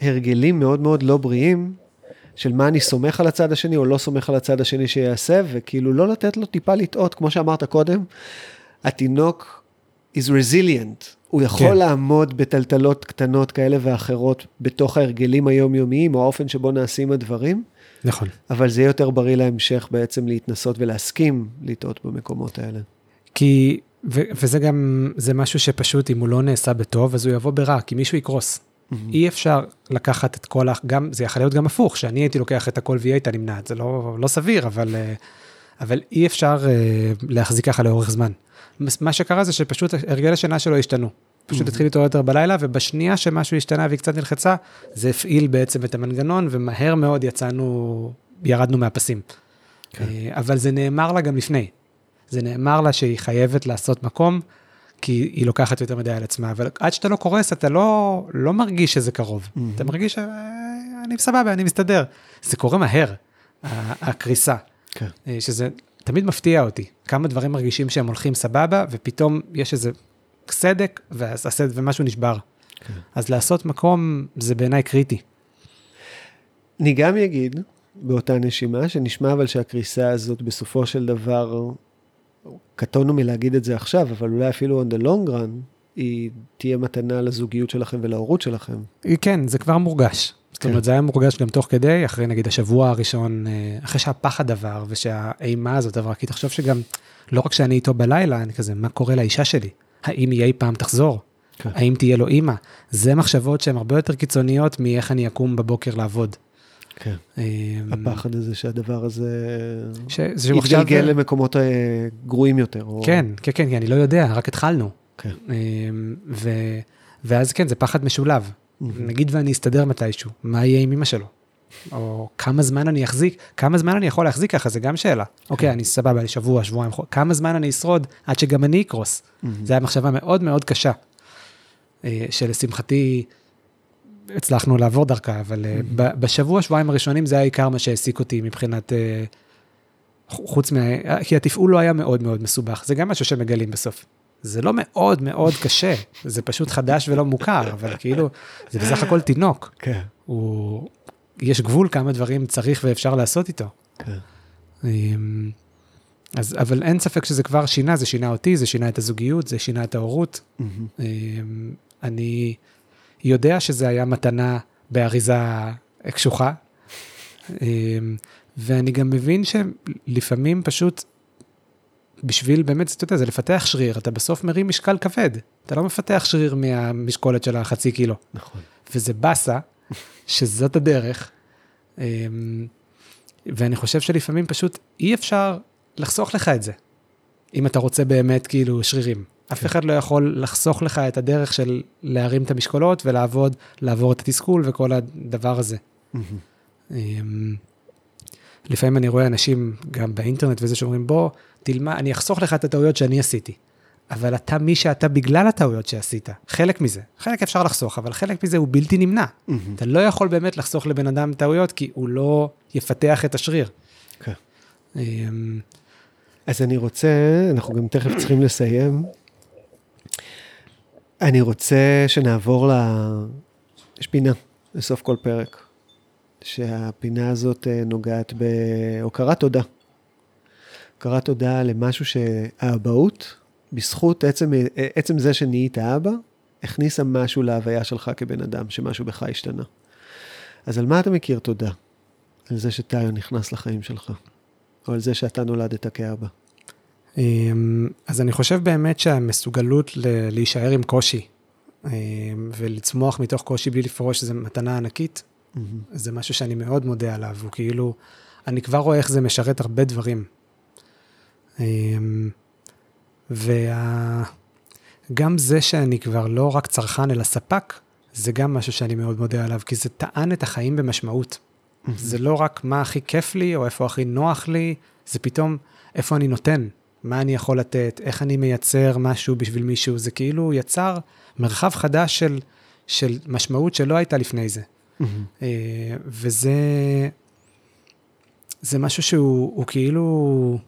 הרגלים מאוד מאוד לא בריאים, של מה אני סומך על הצד השני או לא סומך על הצד השני שיעשה, וכאילו לא לתת לו טיפה לטעות, כמו שאמרת קודם, התינוק is resilient, הוא יכול כן. לעמוד בטלטלות קטנות כאלה ואחרות בתוך ההרגלים היומיומיים, או האופן שבו נעשים הדברים, נכון. אבל זה יהיה יותר בריא להמשך בעצם להתנסות ולהסכים לטעות במקומות האלה. כי, ו, וזה גם, זה משהו שפשוט, אם הוא לא נעשה בטוב, אז הוא יבוא ברע, כי מישהו יקרוס. Mm-hmm. אי אפשר לקחת את כל ה... גם, זה יכול להיות גם הפוך, שאני הייתי לוקח את הכל והיא הייתה נמנעת, זה לא, לא סביר, אבל, אה, אבל אי אפשר אה, להחזיק ככה לאורך זמן. מה שקרה זה שפשוט הרגלי השינה שלו השתנו. פשוט התחיל להתעורר יותר בלילה, ובשנייה שמשהו השתנה והיא קצת נלחצה, זה הפעיל בעצם את המנגנון, ומהר מאוד יצאנו, ירדנו מהפסים. כן. אה, אבל זה נאמר לה גם לפני. זה נאמר לה שהיא חייבת לעשות מקום, כי היא לוקחת יותר מדי על עצמה, אבל עד שאתה לא קורס, אתה לא, לא מרגיש שזה קרוב. Mhm. אתה מרגיש שאני סבבה, אני מסתדר. זה קורה מהר, הקריסה. כן. אה, שזה תמיד מפתיע אותי, כמה דברים מרגישים שהם הולכים סבבה, ופתאום יש איזה סדק, ואז הסדק ומשהו נשבר. כן. אז לעשות מקום זה בעיניי קריטי. אני גם אגיד, באותה נשימה, שנשמע אבל שהקריסה הזאת בסופו של דבר, קטונו מלהגיד את זה עכשיו, אבל אולי אפילו on the long run, היא תהיה מתנה לזוגיות שלכם ולהורות שלכם. כן, זה כבר מורגש. זאת. אומרת, זה היה מורגש גם תוך כדי, אחרי נגיד השבוע הראשון, אה, אחרי שהפחד עבר ושהאימה הזאת עברה, כי תחשוב שגם, לא רק שאני איתו בלילה, אני כזה, מה קורה לאישה שלי? האם היא אי פעם תחזור? כן. האם תהיה לו אימא? זה מחשבות שהן הרבה יותר קיצוניות מאיך אני אקום בבוקר לעבוד. כן. אה, הפחד הזה שהדבר הזה יתגלגל למקומות אה, גרועים יותר. כן, כן, כן, כי אני לא יודע, רק התחלנו. כן. ואז כן, זה פחד משולב. נגיד ואני אסתדר מתישהו, מה יהיה עם אמא שלו? או כמה זמן אני אחזיק, כמה זמן אני יכול להחזיק ככה, זה גם שאלה. אוקיי, אני סבבה, אני שבוע, שבועיים, כמה זמן אני אשרוד עד שגם אני אקרוס? זו הייתה מחשבה מאוד מאוד קשה, אה, שלשמחתי הצלחנו לעבור דרכה, אבל אה, בשבוע, שבועיים הראשונים זה היה עיקר מה שהעסיק אותי מבחינת, אה, חוץ מה... כי התפעול לא היה מאוד מאוד מסובך, זה גם משהו שמגלים בסוף. זה לא מאוד מאוד קשה, זה פשוט חדש ולא מוכר, אבל כאילו, זה בסך הכל תינוק. כן. הוא... יש גבול כמה דברים צריך ואפשר לעשות איתו. כן. אמ, אז, אבל אין ספק שזה כבר שינה, זה שינה אותי, זה שינה את הזוגיות, זה שינה את ההורות. אמ, אני יודע שזה היה מתנה באריזה קשוחה, אמ, ואני גם מבין שלפעמים פשוט, בשביל באמת, אתה יודע, זה לפתח שריר, אתה בסוף מרים משקל כבד, אתה לא מפתח שריר מהמשקולת של החצי קילו. נכון. וזה באסה, שזאת הדרך. אמ, ואני חושב שלפעמים פשוט אי אפשר לחסוך לך את זה, אם אתה רוצה באמת כאילו שרירים. אף אחד לא יכול לחסוך לך את הדרך של להרים את המשקולות ולעבוד, לעבור את התסכול וכל הדבר הזה. אמ, לפעמים אני רואה אנשים גם באינטרנט וזה שאומרים, בוא, תלמד, אני אחסוך לך את הטעויות שאני עשיתי. אבל אתה מי שאתה בגלל הטעויות שעשית, חלק מזה. חלק אפשר לחסוך, אבל חלק מזה הוא בלתי נמנע. מהמם. אתה לא יכול באמת לחסוך לבן אדם טעויות, כי הוא לא יפתח את השריר. כן. אמ, אז אני רוצה, אנחנו גם תכף צריכים לסיים. אני רוצה שנעבור ל... יש פינה לסוף כל פרק, שהפינה הזאת אה, נוגעת בהוקרת תודה. הכרת תודה למשהו שהאבהות, בזכות עצם, עצם זה שנהיית אבא, הכניסה משהו להוויה שלך כבן אדם, שמשהו בך השתנה. אז על מה אתה מכיר תודה? על זה שטיו נכנס לחיים שלך, או על זה שאתה נולדת כאבא. אמ, אז אני חושב באמת שהמסוגלות להישאר עם קושי אמ, ולצמוח מתוך קושי בלי לפרוש זה מתנה ענקית. Mm-hmm. זה משהו שאני מאוד מודה עליו, הוא כאילו, אני כבר רואה איך זה משרת הרבה דברים. אמ, וגם וה... זה שאני כבר לא רק צרכן אלא ספק, זה גם משהו שאני מאוד מודה עליו, כי זה טען את החיים במשמעות. זה לא רק מה הכי כיף לי, או איפה הכי נוח לי, זה פתאום איפה אני נותן, מה אני יכול לתת, איך אני מייצר משהו בשביל מישהו, זה כאילו יצר מרחב חדש של, של משמעות שלא הייתה לפני זה. Mm-hmm. וזה זה משהו שהוא הוא כאילו,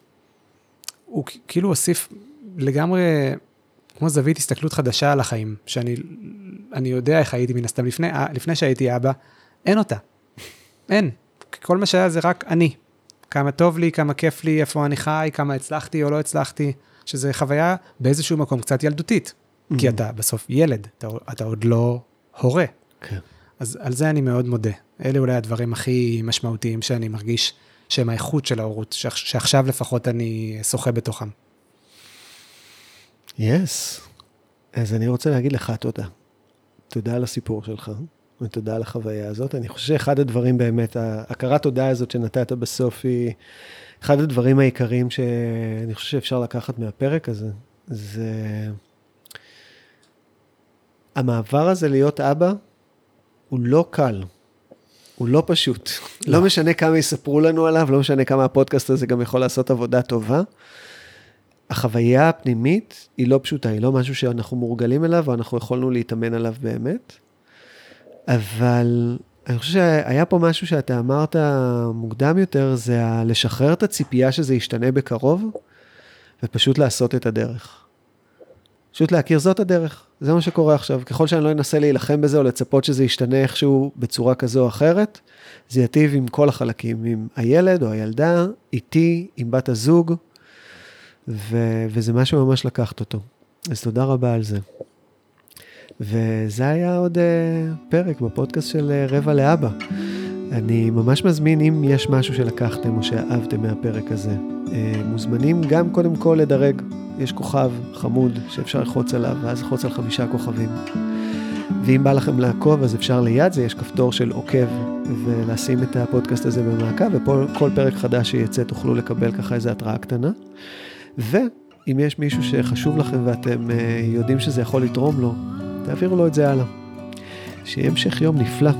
הוא כאילו הוסיף לגמרי, כמו זווית הסתכלות חדשה על החיים, שאני יודע איך הייתי מן הסתם לפני, אה, לפני שהייתי אבא, אין אותה. אין. כל מה שהיה זה רק אני. כמה טוב לי, כמה כיף לי, איפה אני חי, כמה הצלחתי או לא הצלחתי, שזה חוויה באיזשהו מקום קצת ילדותית. Mm-hmm. כי אתה בסוף ילד, אתה, אתה עוד לא הורה. כן. אז על זה אני מאוד מודה. אלה אולי הדברים הכי משמעותיים שאני מרגיש שהם האיכות של ההורות, שעכשיו לפחות אני שוחה בתוכם. יס. Yes. אז אני רוצה להגיד לך תודה. תודה על הסיפור שלך. ותודה על החוויה הזאת. אני חושב שאחד הדברים באמת, ההכרת תודה הזאת שנתת בסוף היא אחד הדברים העיקריים שאני חושב שאפשר לקחת מהפרק הזה. זה המעבר הזה להיות אבא הוא לא קל, הוא לא פשוט. לא. לא משנה כמה יספרו לנו עליו, לא משנה כמה הפודקאסט הזה גם יכול לעשות עבודה טובה. החוויה הפנימית היא לא פשוטה, היא לא משהו שאנחנו מורגלים אליו, ואנחנו יכולנו להתאמן עליו באמת. אבל אני חושב שהיה פה משהו שאתה אמרת מוקדם יותר, זה לשחרר את הציפייה שזה ישתנה בקרוב, ופשוט לעשות את הדרך. פשוט להכיר זאת הדרך, זה מה שקורה עכשיו. ככל שאני לא אנסה להילחם בזה או לצפות שזה ישתנה איכשהו בצורה כזו או אחרת, זה יטיב עם כל החלקים, עם הילד או הילדה, איתי, עם בת הזוג, ו- וזה משהו ממש לקחת אותו. אז תודה רבה על זה. וזה היה עוד uh, פרק בפודקאסט של uh, רבע לאבא. אני ממש מזמין, אם יש משהו שלקחתם או שאהבתם מהפרק הזה, uh, מוזמנים גם קודם כל לדרג. יש כוכב חמוד שאפשר ללחוץ עליו, ואז ללחוץ על חמישה כוכבים. ואם בא לכם לעקוב, אז אפשר ליד זה, יש כפתור של עוקב, ולשים את הפודקאסט הזה במעקב, וכל פרק חדש שיצא תוכלו לקבל ככה איזו התראה קטנה. ואם יש מישהו שחשוב לכם ואתם uh, יודעים שזה יכול לתרום לו, תעבירו לו את זה הלאה. שיהיה המשך יום נפלא.